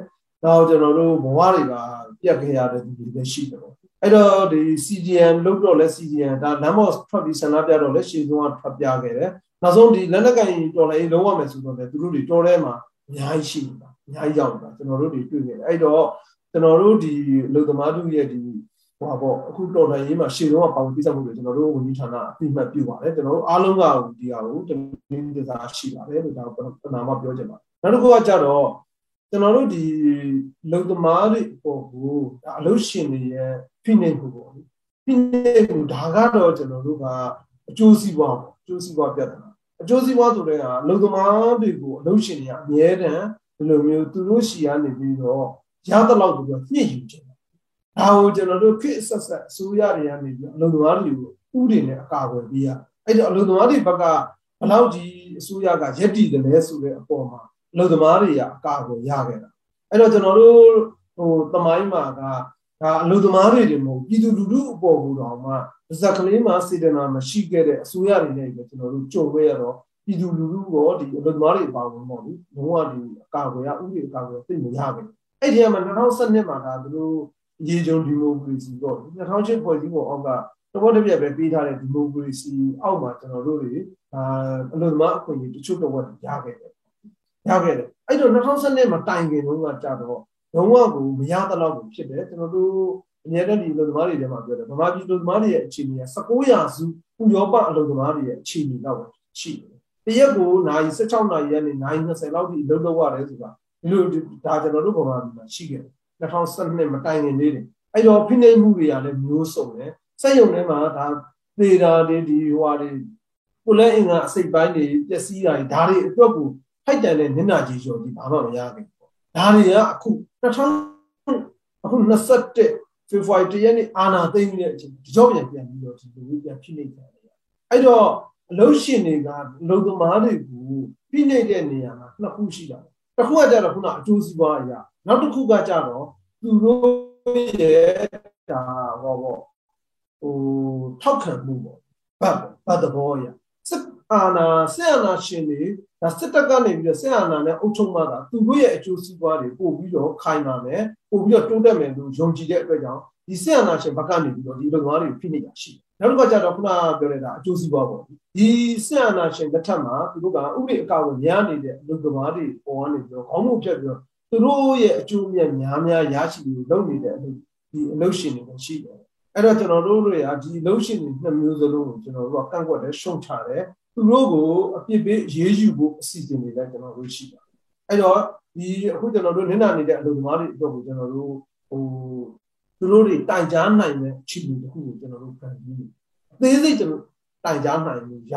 နောက်ကျွန်တော်တို့ဘဝတွေကပြတ်ခဲ့ရတဲ့သူတွေလည်းရှိတယ်ပေါ့ အဲ့တော့ဒီ CDM လုတ်တော့လဲ CDM ဒါလမ်းပေါ်ထွက်ပြီးဆန္ဒပြတော့လဲရှေ့ဆုံးကထွက်ပြခဲ့တယ်နောက်ဆုံးဒီလက်နက်ကင်တော်လည်းလုံးဝမယ်ဆိုတော့လေသူတို့တွေတော်ထဲမှာအများကြီးရှိနေတာအများကြီးရောက်နေတာကျွန်တော်တို့တွေတွေ့ခဲ့တယ်အဲ့တော့ကျွန်တော်တို့ဒီလူသမားတို့ရဲ့ဒီဟိုပါပေါ့အခုတော်လှန်ရေးမှာရှေ့ဆုံးကပေါင်းပြဆက်မှုတွေကျွန်တော်တို့ဝန်ကြီးဌာနအပြည့်မှတ်ပြုပါတယ်ကျွန်တော်တို့အားလုံးကဒီဟာကိုတမင်းတစားရှိပါတယ်လို့ဒါကိုပနာမပြောချင်ပါတယ်နောက်တစ်ခုကကြတော့ ကျွန်တော်တို့ဒီလုံသမားတွေအပေါ်ကိုဒါအလုပ်ရှင်တွေရဲ့ဖိနှိပ်မှုပေါ့ဖိနှိပ်မှုဒါကတော့ကျွန်တော်တို့ကအကျိုးစီးပွားပေါ့အကျိုးစီးပွားပြဿနာအကျိုးစီးပွားဆိုတဲ့ဟာလုံသမားတွေကိုအလုပ်ရှင်တွေကအမြဲတမ်းဒီလိုမျိုးသူတို့ရှီကနေပြီးတော့ရတဲ့လောက်ကိုညှစ်ယူခြင်းဒါကိုကျွန်တော်တို့ခေတ်ဆက်ဆက်အစိုးရတွေကနေပြီးအလုံသမားတွေကိုဥတွေနဲ့အကာအကွယ်ပေးရအဲ့တော့အလုံသမားတွေဘက်ကဘလောက်ကြီးအစိုးရကရက်တည်တယ်လဲဆိုတဲ့အပေါ်မှာ အလုံသမားတွေကအကာအကွယ်ရခဲ့တာအဲ့တော့ကျွန်တော်တို့ဟိုတမိုင်းမှာကဒါအလုံသမားတွေတွေမဟုတ်ပြည်သူလူထုအပေါ်ကိုတော့မှဇက်ကလေးမှာစေတနာမရှိခဲ့တဲ့အစိုးရတွေနဲ့ပဲကျွန်တော်တို့ကြုံခဲ့ရတော့ပြည်သူလူထုရောဒီအလုံသမားတွေပါဝင်ပေါ့လေလုံးဝဒီအကာအကွယ်ရဥပဒေအကာအကွယ်သိမရခဲ့အဲ့ဒီမှာ2012မှာဒါသူတို့ရေကြုံဒီမိုကရေစီပေါ့2008ဖွဲ့စည်းပုံအောက်ကတဘောတပြက်ပဲပေးထားတဲ့ဒီမိုကရေစီအောက်မှာကျွန်တော်တို့တွေအာအလို့သမားအခွင့်အရေးတချို့တော့ရခဲ့တယ် ရခဲ့တယ်အဲ့တော့2012မှာတိုင်ခင်တုန်းကကြာတော့လုံးဝကိုမရသလောက်ကိုဖြစ်တယ်ကျွန်တော်တို့အများတက်ဒီအလုပ်သမားတွေထဲမှာပြောတယ်ဗမာပြည်အလုပ်သမားတွေရဲ့အခြေအနေက19ရာစုဥရောပအလုပ်သမားတွေရဲ့အခြေအနေတော့ရှိတယ်တရက်ကိုနိုင်16နာရီကနေနိုင်20လောက်ထိအလုပ်လုပ်ရတယ်ဆိုတာဒီလိုဒါကျွန်တော်တို့ဗမာပြည်မှာရှိခဲ့တယ်2012မတိုင်ခင်လေးတွေအဲ့တော့ဖိနှိပ်မှုတွေကလည်းမျိုးစုံတယ်စက်ရုံထဲမှာဒါသေတာတွေဒီဟိုဟာတွေကိုလည်းအင်္ဂါအစိတ်ပိုင်းတွေပျက်စီးတာတွေဒါတွေအတွက်ကို ထိုက်တန်တဲ့နင့်နာကြီးကျော်ကြီးဘာမှမရခဲ့ဘူးဒါတွေကအခု2000အခု21ဖေဖော်ဝါရီတရက်နေ့အာနာသိမ့်ပြီးတဲ့အချိန်ကြောပြန်ပြန်ပြီးတော့ဒီလိုပြန်ဖိနှိပ်ကြတယ်အဲ့တော့အလုံးရှင်တွေကအလုံးသမားတွေကိုဖိနှိပ်တဲ့နေရာမှာနှစ်ခုရှိတာတစ်ခုကကြတော့ခုနအကျိုးစီးပွားအရာနောက်တစ်ခုကကြတော့သူတို့ရဲ့ဒါဟောပေါ့ဟိုထောက်ခံမှုပေါ့ဗတ်ဗတ်တဘောအရာစစ် အာဏာဆက်အာဏာရှင်တွေဒါစစ်တပ်ကနေပြီးတော့ဆက်အာဏာနဲ့အုပ်ချုပ်မှသာသူတို့ရဲ့အကျိုးစီးပွားတွေပို့ပြီးတော့ခိုင်ပါမယ်ပို့ပြီးတော့တိုးတက်မယ်လို့ယုံကြည်တဲ့အတွက်ကြောင့်ဒီဆက်အာဏာရှင်ဘက်ကနေပြီးတော့ဒီလုပ်ငန်းတွေဖိနေရရှိတယ်နောက်တစ်ခါကျတော့ခုနပြောလိုက်တာအကျိုးစီးပွားပေါ့ဒီဆက်အာဏာရှင်တစ်ထက်မှာသူတို့ကဥပဒေအကောင့်များနေတဲ့အလုပ်သမားတွေပေါ်ကနေပြီးတော့ခေါင်းမှုဖြတ်ပြီးတော့သူတို့ရဲ့အကျိုးအမြတ်များများရရှိပြီးလုပ်နေတဲ့အလုပ်ဒီအလုပ်ရှင်တွေရှိတယ်အဲ့တော့ကျွန်တော်တို့တွေကဒီအလုပ်ရှင်တွေနှစ်မျိုးစလုံးကိုကျွန်တော်တို့ကကန့်ကွက်တယ်ရှုံချတယ် သူတို့ကိုအပြစ်ပေးရေးယူဖို့အစီအစဉ်တွေလည်းကျွန်တော်တို့ရှိပါတယ်အဲ့တော့ဒီအခုကျွန်တော်တို့နင်နာနေတဲ့အလုပ်သမားတွေအတွက်ကိုကျွန်တော်တို့ဟိုသူတို့တွေတိုင်ကြားနိုင်တဲ့ချီမှုတစ်ခုကိုကျွန်တော်တို့ခံပြီးအသေးစိတ်ကျွန်တော်တိုင်ကြားနိုင်လို့ရ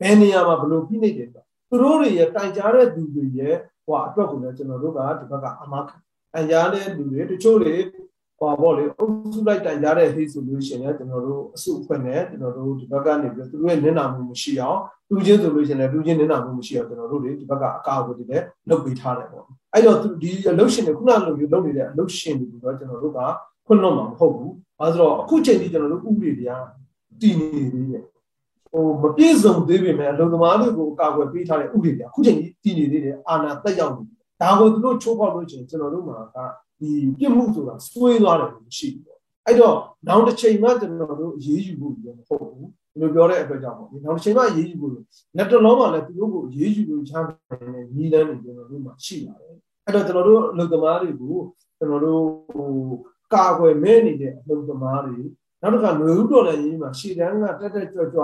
ဘယ်နေရာမှာဘယ်လိုဖိနှိပ်တယ်ဆိုသူတို့တွေရဲ့တိုင်ကြားတဲ့သူတွေရဲ့ဟိုအတွက်ကိုလည်းကျွန်တော်တို့ကဒီဘက်ကအမခံတိုင်ကြားတဲ့သူတွေတချို့တွေ ဟောပေါ့လေအုပ်စုလိုက်တိုင်ကြားတဲ့ဟိဆိုလို့ရှိရင်လည်းကျွန်တော်တို့အစုအဖွဲ့နဲ့ကျွန်တော်တို့ဒီဘက်ကနေပြီးသူတို့ရဲ့နင့်နာမှုမရှိအောင်လူချင်းဆိုလို့ရှိရင်လည်းလူချင်းနင့်နာမှုမရှိအောင်ကျွန်တော်တို့တွေဒီဘက်ကအကာအကွယ်တွေလည်းလုပ်ပေးထားတယ်ပေါ့အဲ့တော့ဒီအလုပ်ရှင်တွေခုနလိုမျိုးလုပ်နေတဲ့အလုပ်ရှင်တွေကတော့ကျွန်တော်တို့ကခွင့်လွှတ်မှာမဟုတ်ဘူးအဲဆိုတော့အခုချိန်ထိကျွန်တော်တို့ဥပဒေတွေကတည်နေသေးတယ်ဟိုမပြည့်စုံသေးပေမဲ့အလုံသမားတွေကိုအကာအကွယ်ပေးထားတဲ့ဥပဒေတွေအခုချိန်ကြီးတည်နေသေးတယ်အာဏာတက်ရောက်နေဒါကိုသူတို့ချိုးဖောက်လို့ချင်းကျွန်တော်တို့မှာက ဒီပြစ်မှုဆိုတာစွဲသွားတယ်လို့ရှိဘူးပေါ့အဲ့တော့နောက်တစ်ချိန်မှကျွန်တော်တို့အရေးယူဖို့လည်းမဟုတ်ဘူးဒီလိုပြောတဲ့အတွက်ကြောင့်ပေါ့ဒီနောက်တစ်ချိန်မှအရေးယူဖို့လက်တလုံးမှာလည်းသူတို့ကိုအရေးယူလို့ချမ်းတဲ့ညီလန်းတွေကျွန်တော်တို့မှာရှိပါတယ်အဲ့တော့ကျွန်တော်တို့အလုပ်သမားတွေကိုကျွန်တော်တို့ဟိုကာကွယ်မဲနေတဲ့အလုပ်သမားတွေနောက်တစ်ခါလူဦးတော်လည်းရေးမှာရှေ့တန်းကတက်တက်ကြွကြွ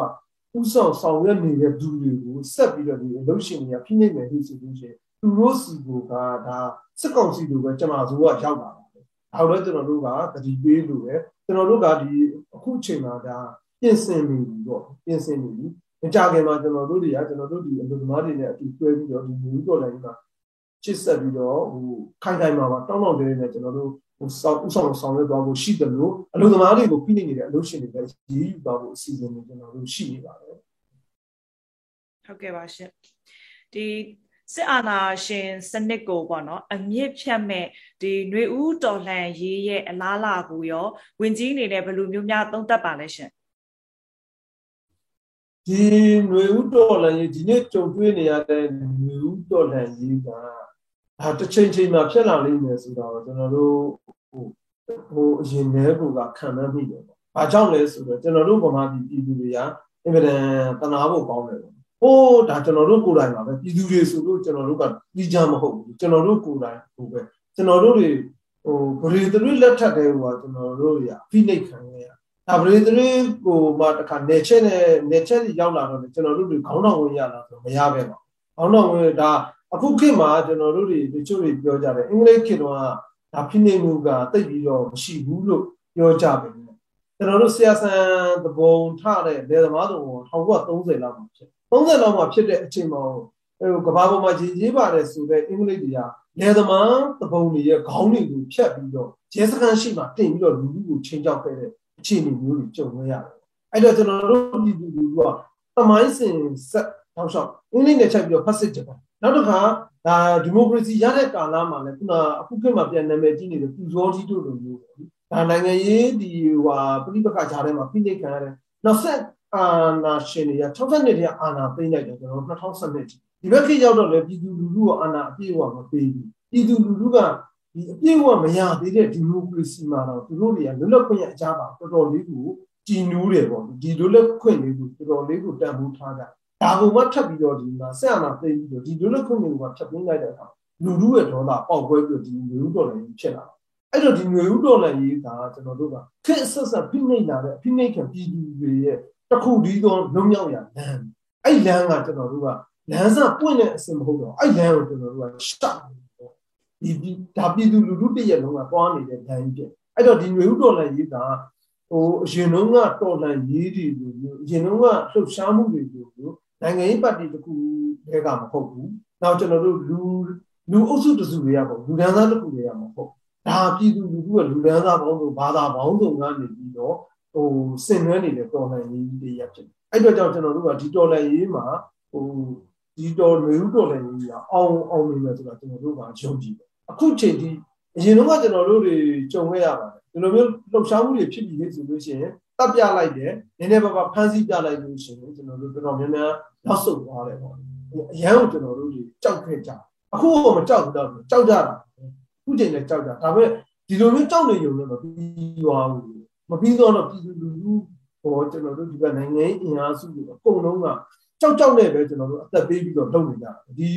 ဥဆောင်ဆောင်ရွက်နေတဲ့သူတွေကိုဆက်ပြီးတော့ဒီအလုပ်ရှင်တွေကဖိနှိပ်မယ်လို့ဆိုလို့ရှိရင် သူတို့စီကဒါစစ်ကောင်စီလိုပဲကျွန်တော်တို့ကရောက်လာပါတယ်။ဒါတော့ကျွန်တော်တို့ကတတိပေးလို့ပဲကျွန်တော်တို့ကဒီအခုချိန်မှာဒါပြင်ဆင်နေပြီတော့ပြင်ဆင်နေပြီ။မကြခင်မှာကျွန်တော်တို့တွေကကျွန်တော်တို့ဒီအလုပ်သမားတွေနဲ့အတူတွဲပြီးတော့ဒီမျိုးတော်လိုင်းကချစ်ဆက်ပြီးတော့ဟိုခိုင်ခိုင်မာမာတောင်းတောင်းတဲနဲ့ကျွန်တော်တို့ဟိုစောက်ဥဆောင်ဆောင်ရွက်သွားဖို့ရှိတယ်လို့အလုပ်သမားတွေကိုဖိနေနေတဲ့အလုပ်ရှင်တွေလည်းရည်ယူသွားဖို့အစီအစဉ်တွေကျွန်တော်တို့ရှိနေပါတယ်ဟုတ်ကဲ့ပါရှင်ဒီ စစ်အာဏာရှင်စနစ်ကိုပေါ့နော်အမြင့်ဖြတ်မဲ့ဒီຫນွေဦးတော်လှန်ရေးရဲ့အလားလာကိုရောဝင်ကြီးအနေနဲ့ဘယ်လိုမျိုးများသုံးသပ်ပါလဲရှင်ဒီຫນွေဦးတော်လှန်ရေးဒီနေ့ကြုံတွေ့နေရတဲ့ຫນွေဦးတော်လှန်ရေးကဒါတစ်ချိန်ချိန်မှာဖြစ်လာလိမ့်မယ်ဆိုတော့ကျွန်တော်တို့ဟိုဟိုအရင်တည်းကခံမှန်းမိတယ်ပေါ့။ဘာကြောင့်လဲဆိုတော့ကျွန်တော်တို့ဗမာပြည်ပြည်သူတွေကအင်မတန်တနာဖို့ကောင်းတယ်ပေါ့ ဟိုးဒါကျွန်တော်တို့ကိုယ်တိုင်ပါပဲပြည်သူတွေဆိုလို့ကျွန်တော်တို့ကပြီးကြမဟုတ်ဘူးကျွန်တော်တို့ကိုယ်တိုင်ဟိုပဲကျွန်တော်တို့တွေဟိုဗရေသရွေးလက်ထက်တဲ့ဟိုကကျွန်တော်တို့ရဖိနှိပ်ခံရဒါဗရေသရွေးကိုမှတခါနေချက်နဲ့နေချက်ရောက်လာတော့ကျွန်တော်တို့တွေခေါင်းတော်ဝင်ရလာဆိုမရပဲပါခေါင်းတော်ဝင်ဒါအခုခေတ်မှာကျွန်တော်တို့တွေတချို့တွေပြောကြတယ်အင်္ဂလိပ်ခေတ်တော့ဒါဖိနှိပ်မှုကတိတ်ပြီးတော့မရှိဘူးလို့ပြောကြတယ်ကျွန်တော်တို့ဆရာဆန်သဘုံထတဲ့လေသမားတော်1930လောက်မှာဖြစ် 30လောက်မှဖြစ်တဲ့အချိန်မှာဟိုကဘာပေါ်မှာရေးရေးပါတယ်ဆိုတဲ့အင်္ဂလိပ်တွေကလေသမားသဘုံတွေရဲ့ခေါင်းတွေကိုဖြတ်ပြီးတော့ရဲစခန်းရှိမှတင်ပြီးတော့လူလူကိုချင်းချောက်ခဲ့တဲ့အခြေအနေမျိုးတွေကြုံရရတယ်။အဲ့တော့ကျွန်တော်တို့ဒီလူလူကသမိုင်းစဉ်ဆက်တောက်လျှောက်အင်္ဂလိပ်နဲ့ချက်ပြီးတော့ဖတ်စစ်ကြပါနောက်တစ်ခါဒါဒီမိုကရေစီရတဲ့ကာလမှာလည်းခုနအခုခေတ်မှာပြန်နာမည်ကြီးနေတဲ့ပူဇော်ကြီးတို့လိုမျိုးပေါ့။ဒါနိုင်ငံရေးဒီဟိုပြိပခါကြားထဲမှာဖိနှိပ်ခံရတဲ့နောက်ဆက် အာနာရှင်တွေက60နှစ်တည်းအာနာသိမ့်လိုက်တယ်ကျွန်တော်2012ဒီဘက်ခေတ်ရောက်တော့လေပြည်သူလူထုကအာနာအပြည့်အဝမပေးဘူးပြည်သူလူထုကဒီဒီအပြည့်အဝမရသေးတဲ့ဒီမိုကရေစီမှာတော့သူတို့တွေကလွတ်လပ်ခွင့်ရဲ့အကြပါတော်တော်လေးကိုကြည်နူးတယ်ပေါ့ဒီလွတ်လပ်ခွင့်လေးကိုတော်တော်လေးကိုတန်ဖိုးထားကြဒါကိုမှထပ်ပြီးတော့ဒီမှာဆက်အနာသိပြီးတော့ဒီလွတ်လပ်ခွင့်တွေကိုဖြတ်သိမ်းလိုက်တဲ့အခါလူလူရဲ့ဒေါသပေါက်ပွဲပြီးဒီငွေဥတော်လည်းဖြစ်လာအဲ့တော့ဒီငွေဥတော်လည်းရေးကကျွန်တော်တို့ကခက်ဆက်ဆက်ဖိနှိပ်လာတဲ့အဖိနှိပ်ခံပြည်သူတွေရဲ့ တခုတည်းသောလုံမြောက်ရလမ်းအဲ့လမ်းကကျွန်တော်တို့ကလမ်းစာပွင့်တဲ့အစင်မဟုတ်တော့အဲ့လမ်းကိုကျွန်တော်တို့ကရှောက်ဒီဒီဒါပြည်သူလူထုတရက်လုံးကသွားနေတဲ့လမ်းကြီးဖြစ်အဲ့တော့ဒီငွေဥတော်လည်းရေးကဟိုအရင်တုန်းကတော်လန်ရေးတွေလိုမျိုးအရင်တုန်းကလှုပ်ရှားမှုတွေလိုမျိုးနိုင်ငံရေးပါတီတခုတည်းကမဟုတ်ဘူး။နောက်ကျွန်တော်တို့လူလူအုပ်စုတစုတွေကပေါ့လူဒန်းသားတခုတွေကမဟုတ်ဒါပြည်သူလူထုကလူဒန်းသားပေါင်းစုံဘာသာပေါင်းစုံကနေပြီးတော့ ဟိုဆင်နွှဲနေတဲ့တော်လန်ရေးတွေရဖြစ်တယ်။အဲ့တော့ကြောင့်ကျွန်တော်တို့ကဒီတော်လန်ရေးမှာဟိုဒီတော်လူဦးတော်လန်ရေးကအောင်အောင်နေမယ်ဆိုတာကျွန်တော်တို့ကယုံကြည်တယ်။အခုချိန်ထိအရင်တော့ကျွန်တော်တို့တွေကြုံခဲ့ရပါတယ်ဒီလိုမျိုးလှုပ်ရှားမှုတွေဖြစ်ပြီးလေဆိုလို့ရှိရင်တပ်ပြလိုက်တယ်နည်းနည်းပါးပါးဖမ်းဆီးပြလိုက်လို့ရှိရင်ကျွန်တော်တို့တော်တော်များများနောက်ဆုတ်သွားတယ်ပေါ့အရန်ကိုကျွန်တော်တို့ကြီးကြောက်ခဲ့ကြအခုတော့မကြောက်ဘူးတော့ကြောက်ကြတာခုချိန်လည်းကြောက်ကြဒါပေမဲ့ဒီလိုမျိုးကြောက်နေရုံနဲ့မပြီးသွားဘူး မပြီးတော့တော့ပြည်သူလူထုဟောကျွန်တော်တို့ဒီကနိုင်ငံအင်အားစုတွေအကုန်လုံးကကြောက်ကြောက်နဲ့ပဲကျွန်တော်တို့အသက်ပေးပြီးတော့လုပ်နေကြဒီ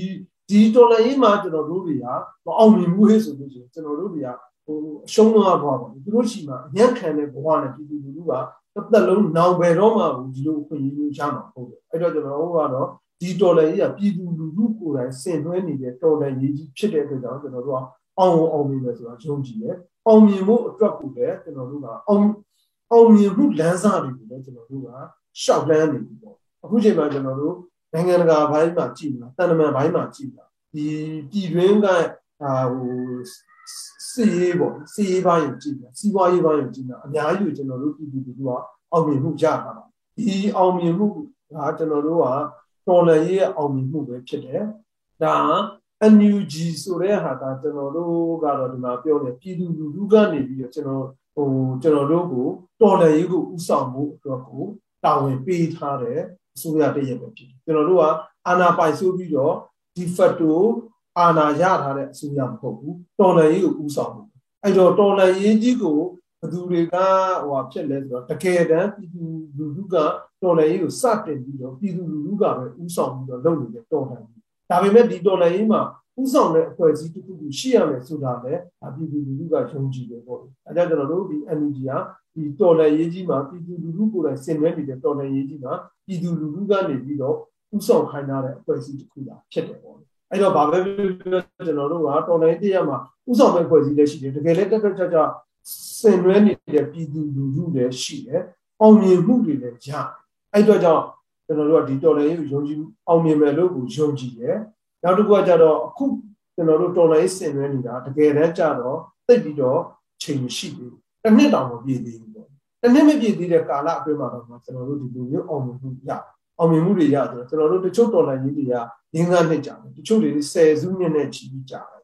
ဒီတော်လိုင်းမှာကျွန်တော်တို့တွေကမအောင်မြင်ဘူးဟဲ့ဆိုလို့ရှိရင်ကျွန်တော်တို့တွေကဟိုအရှုံးတော့ဘွားပေါ့သူတို့ရှိမှအညံ့ခံတဲ့ဘဝနဲ့ပြည်သူလူထုကတစ်သက်လုံးနောင်ပဲတော့မှဒီလိုအခွင့်အရေးမျိုးရမှာဟုတ်တယ်အဲ့တော့ကျွန်တော်တို့ကတော့ဒီတော်လှန်ရေးကပြည်သူလူထုကိုယ်တိုင်ဆင်နွှဲနေတဲ့တော်လှန်ရေးကြီးဖြစ်တဲ့အတွက်ကြောင့်ကျွန်တော်တို့ကအောင်အောင်မြင်မယ်ဆိုတာယုံကြည်တယ် အောင်မြင်ဖို့အတွက်ကိုလည်းကျွန်တော်တို့ကအောင်အောင်မြင်မှုလမ်းစာတွေကိုလည်းကျွန်တော်တို့ကရှောက်လန်းနေပြီပေါ့အခုချိန်မှာကျွန်တော်တို့နိုင်ငံတကာဘိုင်းမှာကြည့်လာတန်တမန်ဘိုင်းမှာကြည့်လာဒီပြည်တွင်းကအာဟိုစီရေးပေါ့စီရေးပိုင်းကိုကြည့်တာစီးပွားရေးပိုင်းကိုကြည့်တာအများကြီးကျွန်တော်တို့ပြည်သူတွေကအောင်မြင်မှုရတာပါဒီအောင်မြင်မှုကကျွန်တော်တို့ကတော်လှန်ရေးရဲ့အောင်မြင်မှုပဲဖြစ်တယ်ဒါ NUG ဆိုတဲ့ဟာကကျွန်တော်တို့ကတော့ဒီမှာပြောနေပြည်သူလူထုကနေပြီးတော့ကျွန်တော်ဟိုကျွန်တော်တို့ကိုတော်လှန်ရေးကိုဥဆောင်မှုအတွက်ကိုတာဝန်ပေးထားတဲ့အစိုးရတည်းရဲ့ပဲဖြစ်တယ်ကျွန်တော်တို့ကအာဏာပိုင်ဆိုပြီးတော့ de facto အာဏာရထားတဲ့အစိုးရမဟုတ်ဘူးတော်လှန်ရေးကိုဥဆောင်မှုအဲ့တော့တော်လှန်ရေးကြီးကိုဘသူတွေကဟိုဖြစ်လဲဆိုတော့တကယ်တမ်းပြည်သူလူထုကတော်လှန်ရေးကိုစတင်ပြီးတော့ပြည်သူလူထုကပဲဥဆောင်ပြီးတော့လုပ်နေတဲ့တော်လှန်ရေး ဒါပေမဲ့ဒီတော်လှန်ရေးမှာဥဆောင်တဲ့အဖွဲ့အစည်းတစ်ခုခုရှိရမယ်ဆိုတာလည်းပြည်သူလူထုကယုံကြည်တယ်ပေါ့။အဲကြောင့်ကျွန်တော်တို့ဒီ NUG ကဒီတော်လှန်ရေးကြီးမှာပြည်သူလူထုကိုယ်တိုင်ဆင်နွှဲနေတဲ့တော်လှန်ရေးကြီးမှာပြည်သူလူထုကနေပြီးတော့ဥဆောင်ခိုင်းထားတဲ့အဖွဲ့အစည်းတစ်ခုလာဖြစ်တယ်ပေါ့။အဲ့တော့ဘာပဲပြောကျွန်တော်တို့ကတော်လှန်ရေးတရားမှာဥဆောင်မဲ့အဖွဲ့အစည်းလည်းရှိတယ်။တကယ်လည်းတက်တက်ကြွကြွဆင်နွှဲနေတဲ့ပြည်သူလူထုလည်းရှိတယ်။အောင်မြင်မှုတွေလည်းရ။အဲ့တော့ကြောင့် ကျွန်တော်တို့ကဒီတော်လှန်ရေးကိုယုံကြည်အောင်မြင်မယ်လို့ကိုယုံကြည်တယ်။နောက်တစ်ခုကကြတော့အခုကျွန်တော်တို့တော်လှန်ရေးဆင်နွှဲနေတာတကယ်တမ်းကြတော့သိပြီးတော့ချိန်မရှိသေးဘူး။တစ်နှစ်တောင်မပြည့်သေးဘူးပေါ့။တစ်နှစ်မပြည့်သေးတဲ့ကာလအတွင်းမှာတော့ကျွန်တော်တို့ဒီလိုမျိုးအောင်မြင်မှုရအောင်မြင်မှုတွေရဆိုတော့ကျွန်တော်တို့တချို့တော်လှန်ရေးတွေကငင်းငါးနှစ်ကြာတယ်တချို့တွေဆယ်စုနှစ်နဲ့ချီပြီးကြာတယ်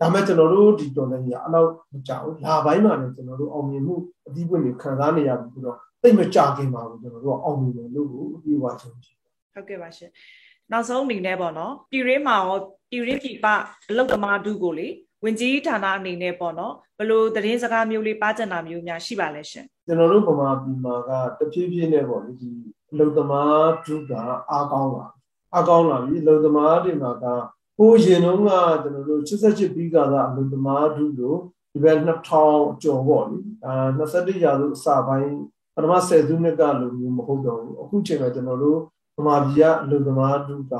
ဒါမဲ့ကျွန်တော်တို့ဒီတော်လှန်ရေးအလောက်မကြာဘူးလာပိုင်းမှာလည်းကျွန်တော်တို့အောင်မြင်မှုအသီးပွင့်တွေခံစားနေရပြီဆိုတော့ သိမကြခင်ပါဘူးကျွန်တော်တို့အောင်မြင်တယ်လို့ဒီဝါချုံကြည့်ဟုတ်ကဲ့ပါရှင်နောက်ဆုံးအနေနဲ့ပေါ့နော်ပြည်ရင်းမှာရောပြည်ရင်းပြည်ပအလုတ်သမားဒုကိုလေဝင်ကြီးဌာနအနေနဲ့ပေါ့နော်ဘလို့သတင်းစကားမျိုးလေးပါကြတာမျိုးများရှိပါလဲရှင်ကျွန်တော်တို့ဗမာပြည်မှာကတဖြည်းဖြည်းနဲ့ပေါ့လေဒီအလုတ်သမားဒုကအားကောင်းလာအားကောင်းလာပြီအလုတ်သမားတွေမှာကဟိုရင်တုန်းကကျွန်တော်တို့88ပြီးကသာအလုတ်သမားဒုလို့ဒီဘက်2000ကျော်ပေါ့လေအာ21ရာစုအစပိုင်း ပထမ10စုနှစ်ကလိုမျိုးမဟုတ်တော့ဘူးအခုချိန်မှာကျွန်တော်တို့ဗမာပြည်ကအလုတ်သမားဒုက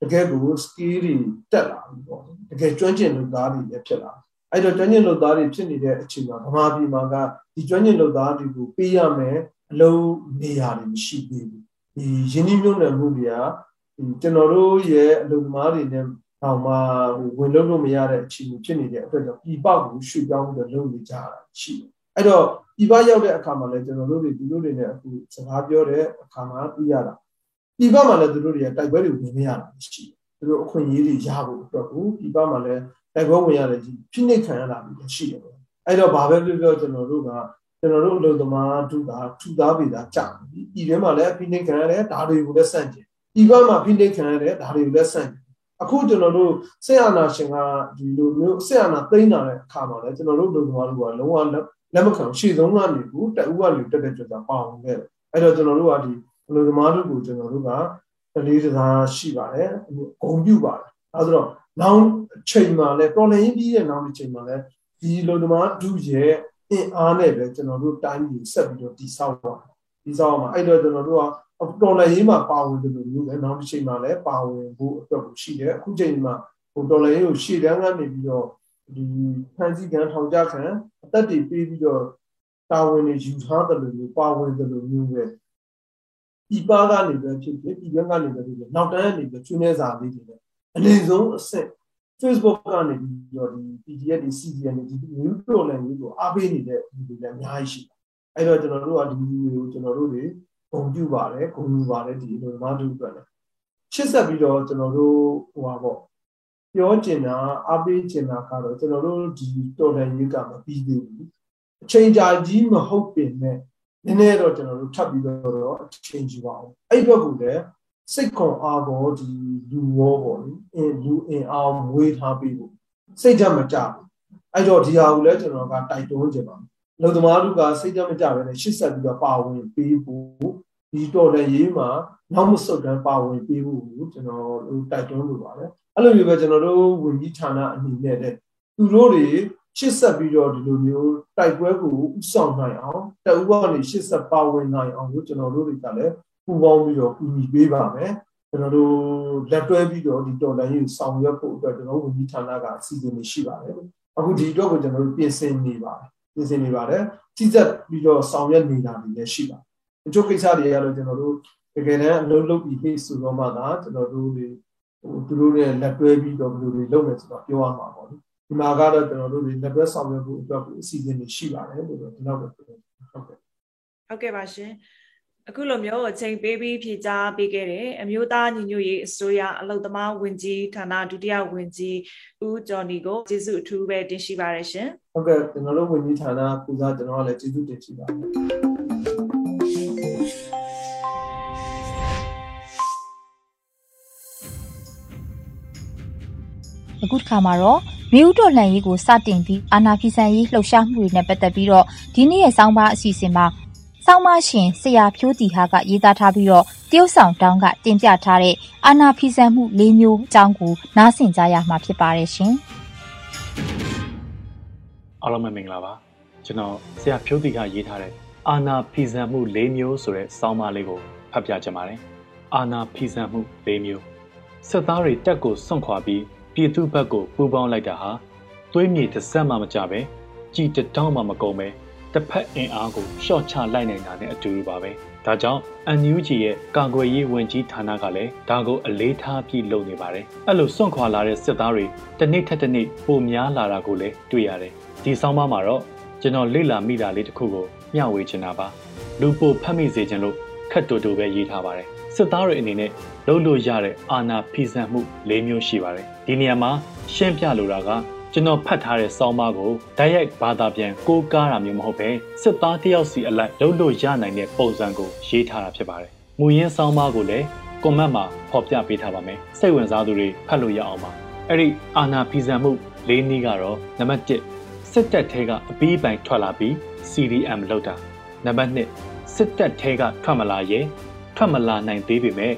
တကယ်ကို skill တွေတက်လာပြီပေါ့တကယ်ကျွမ်းကျင်လူသားတွေလည်းဖြစ်လာအဲ့တော့ကျွမ်းကျင်လူသားတွေဖြစ်နေတဲ့အချိန်မှာဗမာပြည်မှာကဒီကျွမ်းကျင်လူသားတွေကိုပေးရမယ်အလုံးနေရာတွေမရှိသေးဘူးဒီယင်းနှမြုံနယ်မှုတွေကဒီကျွန်တော်တို့ရဲ့အလုပ်သမားတွေနဲ့တော့မှဝင်လို့လို့မရတဲ့အခြေအနေဖြစ်နေတဲ့အတွက်ကြောင့်ပြည်ပကိုရွှေ့ပြောင်းပြီးလုပ်နေကြတာရှိတယ်အဲ့တော့ ပြည်ပရောက်တဲ့အခါမှာလည်းကျွန်တော်တို့တွေဒီလိုတွေနဲ့အခုစကားပြောတဲ့အခါမှာသိရတာပြည်ပမှာလည်းသူတို့တွေကတိုက်ပွဲတွေဝင်နေရတာရှိတယ်သူတို့အခွင့်အရေးတွေရဖို့အတွက်ကိုပြည်ပမှာလည်းတိုက်ပွဲဝင်ရတယ်ကြီးဖိနှိပ်ခံရတာမျိုးရှိတယ်အဲ့တော့ဘာပဲပြောပြောကျွန်တော်တို့ကကျွန်တော်တို့အလုပ်သမားတို့ကထူသားပေတာကြာပြီပြည်တွင်းမှာလည်းဖိနှိပ်ခံရတယ်ဒါတွေကိုလည်းစန့်ကျင်ပြည်ပမှာဖိနှိပ်ခံရတယ်ဒါတွေကိုလည်းစန့်ကျင်အခုကျွန်တော်တို့ဆက်အာနာရှင်ကဒီလိုမျိုးဆက်အာနာသိမ်းလာတဲ့အခါမှာလည်းကျွန်တော်တို့လူတော်လူကလုံးဝ လက်မခံရှေ့ဆုံးကနေဘူးတအူကနေတက်တက်ကြွကြွပါဝင်ခဲ့တယ်အဲ့တော့ကျွန်တော်တို့ကဒီလူသမားတို့ကိုကျွန်တော်တို့ကတလေးတစားရှိပါတယ်ဂုံပြုပါတယ်အဲဆိုတော့နောက်ချိန်မှာလည်းတော်လည်းပြီးတဲ့နောက်ချိန်မှာလည်းဒီလူသမားဒုရဲ့အင်အားနဲ့ပဲကျွန်တော်တို့တိုင်းပြည်ဆက်ပြီးတော့တည်ဆောက်ပါတည်ဆောက်မှာအဲ့တော့ကျွန်တော်တို့ကတော်လည်းရေးမှာပါဝင်တယ်လို့မျိုးပဲနောက်တစ်ချိန်မှာလည်းပါဝင်ဖို့အတွက်ကိုရှိတယ်အခုချိန်မှာဟိုတော်လည်းရေးကိုရှေ့တန်းကနေပြီးတော့ ဒီဖန်စီကန်ထောင်ကြခံအသက်တွေပေးပြီးတော့တာဝန်တွေယူထားတယ်လို့မျိုးပါဝင်တယ်လို့မျိုးပဲဒီပါကနေပဲဖြစ်ဖြစ်ဒီဘက်ကနေပဲဖြစ်ဖြစ်နောက်တန်းကနေပဲကျွန်းနေစာလေးတွေအနည်းဆုံးအဆင့် Facebook ကနေပြီးတော့ဒီ PDF တွေ CDN တွေဒီ new problem တွေကိုအားပေးနေတဲ့ဒီတွေလည်းအများကြီးရှိတယ်အဲ့တော့ကျွန်တော်တို့ကဒီကိုကျွန်တော်တို့တွေဂုဏ်ပြုပါတယ်ဂုဏ်ယူပါတယ်ဒီလိုမာတူအတွက်လည်းရှစ်ဆက်ပြီးတော့ကျွန်တော်တို့ဟိုပါပေါ့ ပြောကျင်တာအားပေးကျင်တာကတော့ကျွန်တော်တို့ဒီတော်လှန်ရေးကမပြီးသေးဘူးအချိန်ကြာကြီးမဟုတ်ပင်နဲ့နည်းနည်းတော့ကျွန်တော်တို့ထပ်ပြီးတော့အချိန်ကြီးပါအောင်အဲ့ဘက်ကလည်းစိတ်ခွန်အားကိုဒီလူရောပေါ့လေအင်းလူအင်အားမွေးထားပြီးဖို့စိတ်ဓာတ်မကြဘူးအဲ့တော့ဒီဟာကိုလည်းကျွန်တော်ကတိုက်တွန်းကြပါလူသမားတို့ကစိတ်ဓာတ်မကြဘဲနဲ့ရှစ်ဆက်ပြီးတော့ပါဝင်ပေးဖို့ ဒီတော်လည်းရေးမှာနောက်မဆုတ်တန်းပါဝင်ပေးဖို့ကိုကျွန်တော်တို့တိုက်တွန်းလိုပါတယ်အဲ့လိုမျိုးပဲကျွန်တော်တို့ဝန်ကြီးဌာနအနေနဲ့တဲ့သူတို့တွေရှစ်ဆက်ပြီးတော့ဒီလိုမျိုးတိုက်ပွဲကိုဥဆောင်နိုင်အောင်တအူကနေရှစ်ဆက်ပါဝင်နိုင်အောင်ကိုကျွန်တော်တို့တွေကလည်းပူပေါင်းပြီးတော့ဦးညီပေးပါမယ်ကျွန်တော်တို့လက်တွဲပြီးတော့ဒီတော်လိုင်းကိုဆောင်ရွက်ဖို့အတွက်ကျွန်တော်ဝန်ကြီးဌာနကအစီအစဉ်တွေရှိပါတယ်အခုဒီအတွက်ကိုကျွန်တော်တို့ပြင်ဆင်နေပါတယ်ပြင်ဆင်နေပါတယ်ကြီးစက်ပြီးတော့ဆောင်ရွက်နေတာတွေလည်းရှိပါတယ် အကျိုးကိစ္စတွေကတော့ကျွန်တော်တို့တကယ်တမ်းအလုပ်လုပ်ပြီးဟိဆိုတော့မှသာကျွန်တော်တို့တွေဟိုသူတို့နဲ့လက်တွဲပြီးတော့ဘယ်လိုတွေလုပ်မယ်ဆိုတော့ပြောရမှာပေါ့လေဒီမှာကတော့ကျွန်တော်တို့တွေလက်တွဲဆောင်ရွက်ဖို့အတွက်ကိုအစီအစဉ်တွေရှိပါတယ်လို့တော့ဒီလောက်ပဲပြောဟုတ်ကဲ့ဟုတ်ကဲ့ပါရှင်အခုလိုမျိုးအချိန်ပေးပြီးဖြေကြားပေးခဲ့တယ်အမျိုးသားညီညွတ်ရေးအစိုးရအလုံသမားဝင်ကြီးဌာနဒုတိယဝင်ကြီးဦးကျော်နီကိုကျေးဇူးအထူးပဲတင်ရှိပါတယ်ရှင်ဟုတ်ကဲ့ကျွန်တော်တို့ဝင်ကြီးဌာနပူဇာကျွန်တော်ကလည်းကျေးဇူးတင်ရှိပါတယ် အခုတစ်ခါမှာတော့မြို့တော်လှန်ရေးကိုစတင်ပြီးအာနာဖီဆန်ရေးလှုပ်ရှားမှုတွေနဲ့ပတ်သက်ပြီးတော့ဒီနေ့ရဲ့စောင်းပါအစီအစဉ်မှာစောင်းမရှင်ဆရာဖြိုးတီဟာကရေးသားထားပြီးတော့တရုတ်ဆောင်တောင်းကတင်ပြထားတဲ့အာနာဖီဆန်မှု၄မျိုးအကြောင်းကိုနားဆင်ကြရမှာဖြစ်ပါတယ်ရှင်အားလုံးပဲမင်္ဂလာပါကျွန်တော်ဆရာဖြိုးတီကရေးထားတဲ့အာနာဖီဆန်မှု၄မျိုးဆိုတဲ့စောင်းပါလေးကိုဖတ်ပြချင်ပါတယ်အာနာဖီဆန်မှု၄မျိုးစစ်သားတွေတက်ကိုစွန့်ခွာပြီး ပြည်သူဘက်ကိုပူးပေါင်းလိုက်တာဟာသွေးမြေတစ်စက်မှမကြပဲကြည်တတောင်းမှမကုန်ပဲတစ်ဖက်အင်အားကိုရှော့ချလိုက်နိုင်တာနဲ့အတူတူပါပဲဒါကြောင့် NUG ရဲ့ကာကွယ်ရေးဝန်ကြီးဌာနကလည်းဒါကိုအလေးထားပြီးလုပ်နေပါတယ်အဲ့လိုစွန့်ခွာလာတဲ့စစ်သားတွေတစ်နေ့ထက်တစ်နေ့ပိုများလာတာကိုလည်းတွေ့ရတယ်ဒီဆောင်းပါးမှာတော့ကျွန်တော်လေ့လာမိတာလေးတစ်ခုကိုမျှဝေချင်တာပါလူပိုဖတ်မိစေချင်လို့ခက်တူတူပဲရေးထားပါတယ် စစ်သားတွေအနေနဲ့လုပ်လို့ရတဲ့အာဏာဖီဆန်မှု၄မျိုးရှိပါတယ်ဒီနေရာမှာရှင်းပြလိုတာကကျွန်တော်ဖတ်ထားတဲ့စောင်းပါးကိုတိုက်ရိုက်ဘာသာပြန်ကိုးကားတာမျိုးမဟုတ်ပဲစစ်သားတယောက်စီအလိုက်လုပ်လို့ရနိုင်တဲ့ပုံစံကိုရေးထားတာဖြစ်ပါတယ်။မူရင်းစောင်းပါးကိုလည်းကွန်မန့်မှာဖော်ပြပေးထားပါမယ်။စိတ်ဝင်စားသူတွေဖတ်လို့ရအောင်ပါ။အဲ့ဒီအာနာဖီဆန်မှု၄နည်းကတော့နံပါတ်1စစ်တပ်ထဲကအပီးပိုင်ထွက်လာပြီး CDM လောက်တာနံပါတ်2စစ်တပ်ထဲကထွက်မလာရဲ့ ထွက်မလာနိုင်သေးပေမဲ့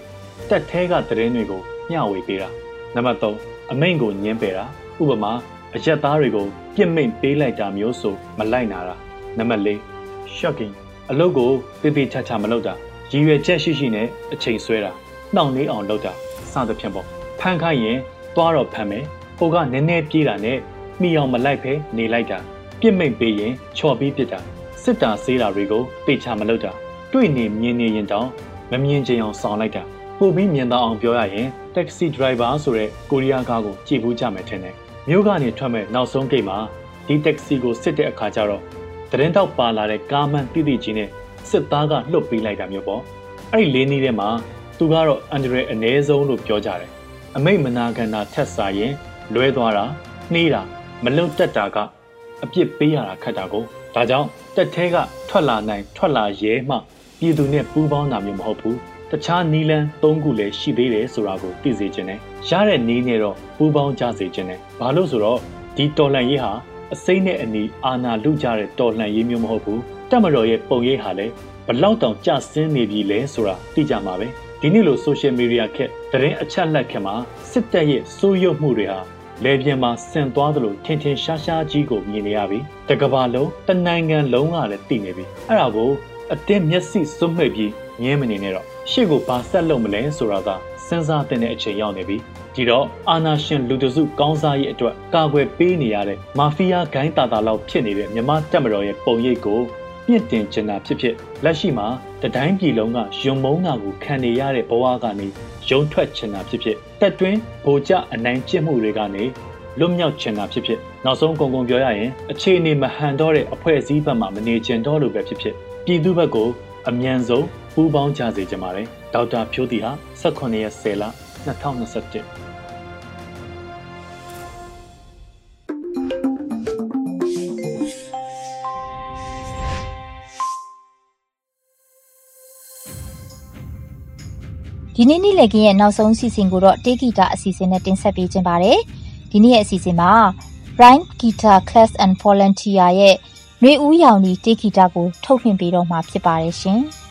တက်ထဲကသတင်းတွေကိုမျှဝေပေးတာနံပါတ်3အမိန့်ကိုညှင်းပယ်တာဥပမာအရက်သားတွေကိုပြစ်မိန့်ပေးလိုက်တာမျိုးဆိုမလိုက်နာတာနံပါတ်4 shocking အလုပ်ကိုတေးသေးချာချာမလုပ်တာရည်ရွယ်ချက်ရှိရှိနဲ့အချိန်ဆွဲတာနှောင့်နှေးအောင်လုပ်တာစသဖြင့်ပေါ့ဖန်ခိုင်းရင်သွားတော့ဖမ်းမယ်ဟိုကနည်းနည်းပြေးတာနဲ့မိအောင်မလိုက်ဖဲနေလိုက်တာပြစ်မိန့်ပေးရင်ချော်ပြီးပြစ်တာစစ်တာဆေးတာတွေကိုပေချာမလုပ်တာတွေ့နေမြင်နေရင်တောင် မမြင်ချင်အောင်ဆောင်လိုက်တာပို့ပြီးမြင်သာအောင်ပြောရရင် taxi driver ဆိုတဲ့ကိုရီးယားကားကိုကြည့်ဘူးကြမယ်ထင်တယ်မြို့ကနေထွက်မဲ့နောက်ဆုံးဂိတ်မှာဒီ taxi ကိုစစ်တဲ့အခါကျတော့တရင်တော့ပါလာတဲ့ကားမန်တိတိကြီးနဲ့စစ်သားကလှုပ်ပေးလိုက်တာမျိုးပေါ့အဲ့ဒီလေးနည်းထဲမှာသူကတော့အန်ဒရယ်အ ਨੇ ဆုံးလို့ပြောကြတယ်အမိတ်မနာကန်တာထက်စားရင်လွဲသွားတာနှီးတာမလုံတက်တာကအပြစ်ပေးရတာခက်တာကိုဒါကြောင့်တက်သေးကထွက်လာနိုင်ထွက်လာရဲမှ ပြည်သူနဲ့ပူးပေါင်းတာမျိုးမဟုတ်ဘူးတတခြားနီလန်း၃ခုလည်းရှိသေးတယ်ဆိုတာကိုသိစေခြင်းနဲ့ရတဲ့နီးနဲ့တော့ပူးပေါင်းကြစေခြင်းနဲ့ဘာလို့ဆိုတော့ဒီတော်လှန်ရေးဟာအစိမ့်နဲ့အနီအာနာလူကြတဲ့တော်လှန်ရေးမျိုးမဟုတ်ဘူးတက်မတော်ရဲ့ပုံရိပ်ဟာလည်းဘလောက်တောင်ကျဆင်းနေပြီလဲဆိုတာသိကြမှာပဲဒီနေ့လို social media ခက်တရင်အချက်လက်ခက်မှာစစ်တပ်ရဲ့စိုးရုပ်မှုတွေဟာလေပြင်းမှာဆင်သွားသလိုထင်ထင်ရှားရှားကြီးကိုမြင်နေရပြီတကဘာလုံးတနိုင်ငံလုံးကလည်းသိနေပြီအဲ့ဒါကို အတင်းမျက်စိစွတ်မှိတ်ပြီးငင်းမနေနဲ့တော့ရှေ့ကိုဘာဆက်လုပ်မလဲဆိုတာကစဉ်းစားတဲ့အချိန်ရောက်နေပြီဒီတော့အာနာရှင်လူတစုကောင်းစားရေးအတွက်ကာကွယ်ပေးနေရတဲ့မာဖီးယားဂိုင်းတာတာလောက်ဖြစ်နေတဲ့မြမတက်မတော်ရဲ့ပုံရိပ်ကိုမြင့်တင်ချင်တာဖြစ်ဖြစ်လက်ရှိမှာတတိုင်းပြည်လုံးကယုံမုန်းတာကိုခံနေရတဲ့ဘဝကနေရုံထွက်ချင်တာဖြစ်ဖြစ်တက်တွင်းဗိုလ်ကျအနိုင်ကျင့်မှုတွေကနေလွတ်မြောက်ချင်တာဖြစ်ဖြစ်နောက်ဆုံးကုန်ကုန်ပြောရရင်အခြေအနေမဟန်တော့တဲ့အဖွဲ့အစည်းဘက်မှမနေချင်တော့လို့ပဲဖြစ်ဖြစ် ပြည်သူဘက်ကိုအမြန်ဆုံးပူးပေါင်းကြစေချင်ပါတယ်ဒေါက်တာဖြိုးတီဟာ18ရက်10လ2021ဒီနေ့နေ့လည်ကင်းရဲ့နောက်ဆုံးအစီအစဉ်ကိုတော့တေးဂီတာအစီအစဉ်နဲ့တင်ဆက်ပေးခြင်းပါတယ်။ဒီနေ့ရဲ့အစီအစဉ်မှာ Rhyme Guitar Class and Volunteer ရဲ့ နှွေဦးရောင်ဒီတေးဂီတာကိုထုတ်လွှင့်ပေးတော့မှာဖြစ်ပါတယ်ရှင်။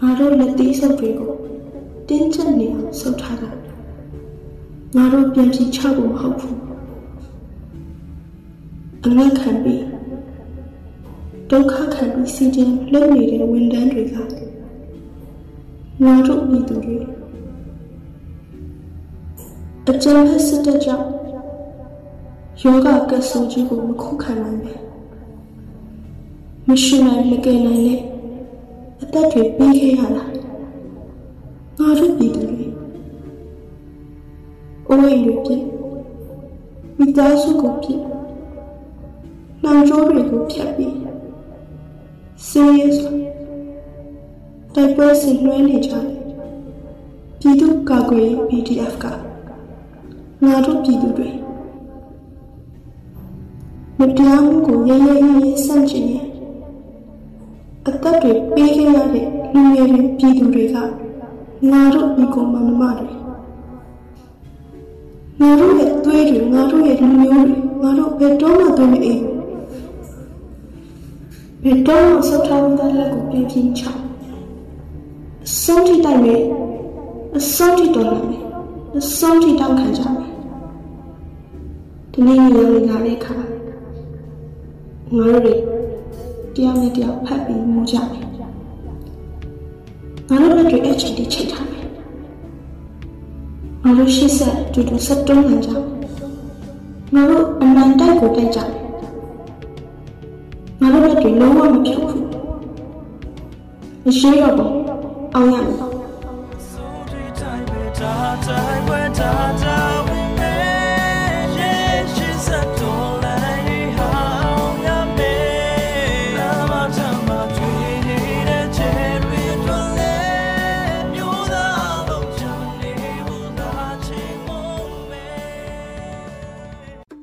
ငါတို့လက်သေးစုပ်တွေကိုတင်းကျပ်နေအောင်ဆုပ်ထားတာငါတို့ပြန်ပြီးချဖို့မဟုတ်ဘူးအငတ်ခံပြီးဒုက္ခခံပြီးစီခြင်းလုပ်နေတဲ့ဝန်ထမ်းတွေကငါတို့ပြည်သူတွေအကြမ်းဖက်စစ်တပ်ကြောင့်ယောဂကဆူကြီးကိုမခုခံနိုင်ပဲမရှိနိုင်မကယ်နိုင်လေ အသက်တွေပေးခဲ့ရတာငါတို့ပြည်သူတွေအိုးအိမ်တွေပြည့်မိသားစုကိုပြည့်နောင်ကျိုးတွေကိုဖြတ်ပြီးဆေးရစွာတိုက်ပွဲဆင်နွှဲနေကြတယ်ပြည်သူ့ကာကွယ်ရေး PDF ကငါတို့ပြည်သူတွေမတရားမှုကိုရရရရဆန့်ကျင်ရင် အသက်တွေပေးခဲ့ရတဲ့လူငယ်တွေပြည်သူတွေကငါတို့ဒီကောင်မမတွေငါတို့ရဲ့သွေးတွေငါတို့ရဲ့လူမျိုးတွေငါတို့ဘယ်တော့မှသွေးမအေးဘယ်တော့မှစောထားတဲ့လက်ကိုပြန်ပြင်းချအဆုံးထိတိုက်မယ်အဆုံးထိတော်လာမယ်အဆုံးထိတောင်းခံကြမယ်ဒီနေ့ညနေလာတဲ့အခါငါတို့တွေ တယောက်နဲ့တယောက်ဖတ်ပြီးမှုကြတယ်ငါတို့လက်တွေအချင်းတိချိတ်ထားမယ်ငါတို့ရှေ့ဆက်တူတူဆက်တွန်းနေကြငါတို့အမှန်တိုက်ကိုတိုက်ကြတယ်ငါတို့လက်တွေလုံးဝမဖြုတ်ဘူးမရှိတော့ဘူးအောင်ရမယ်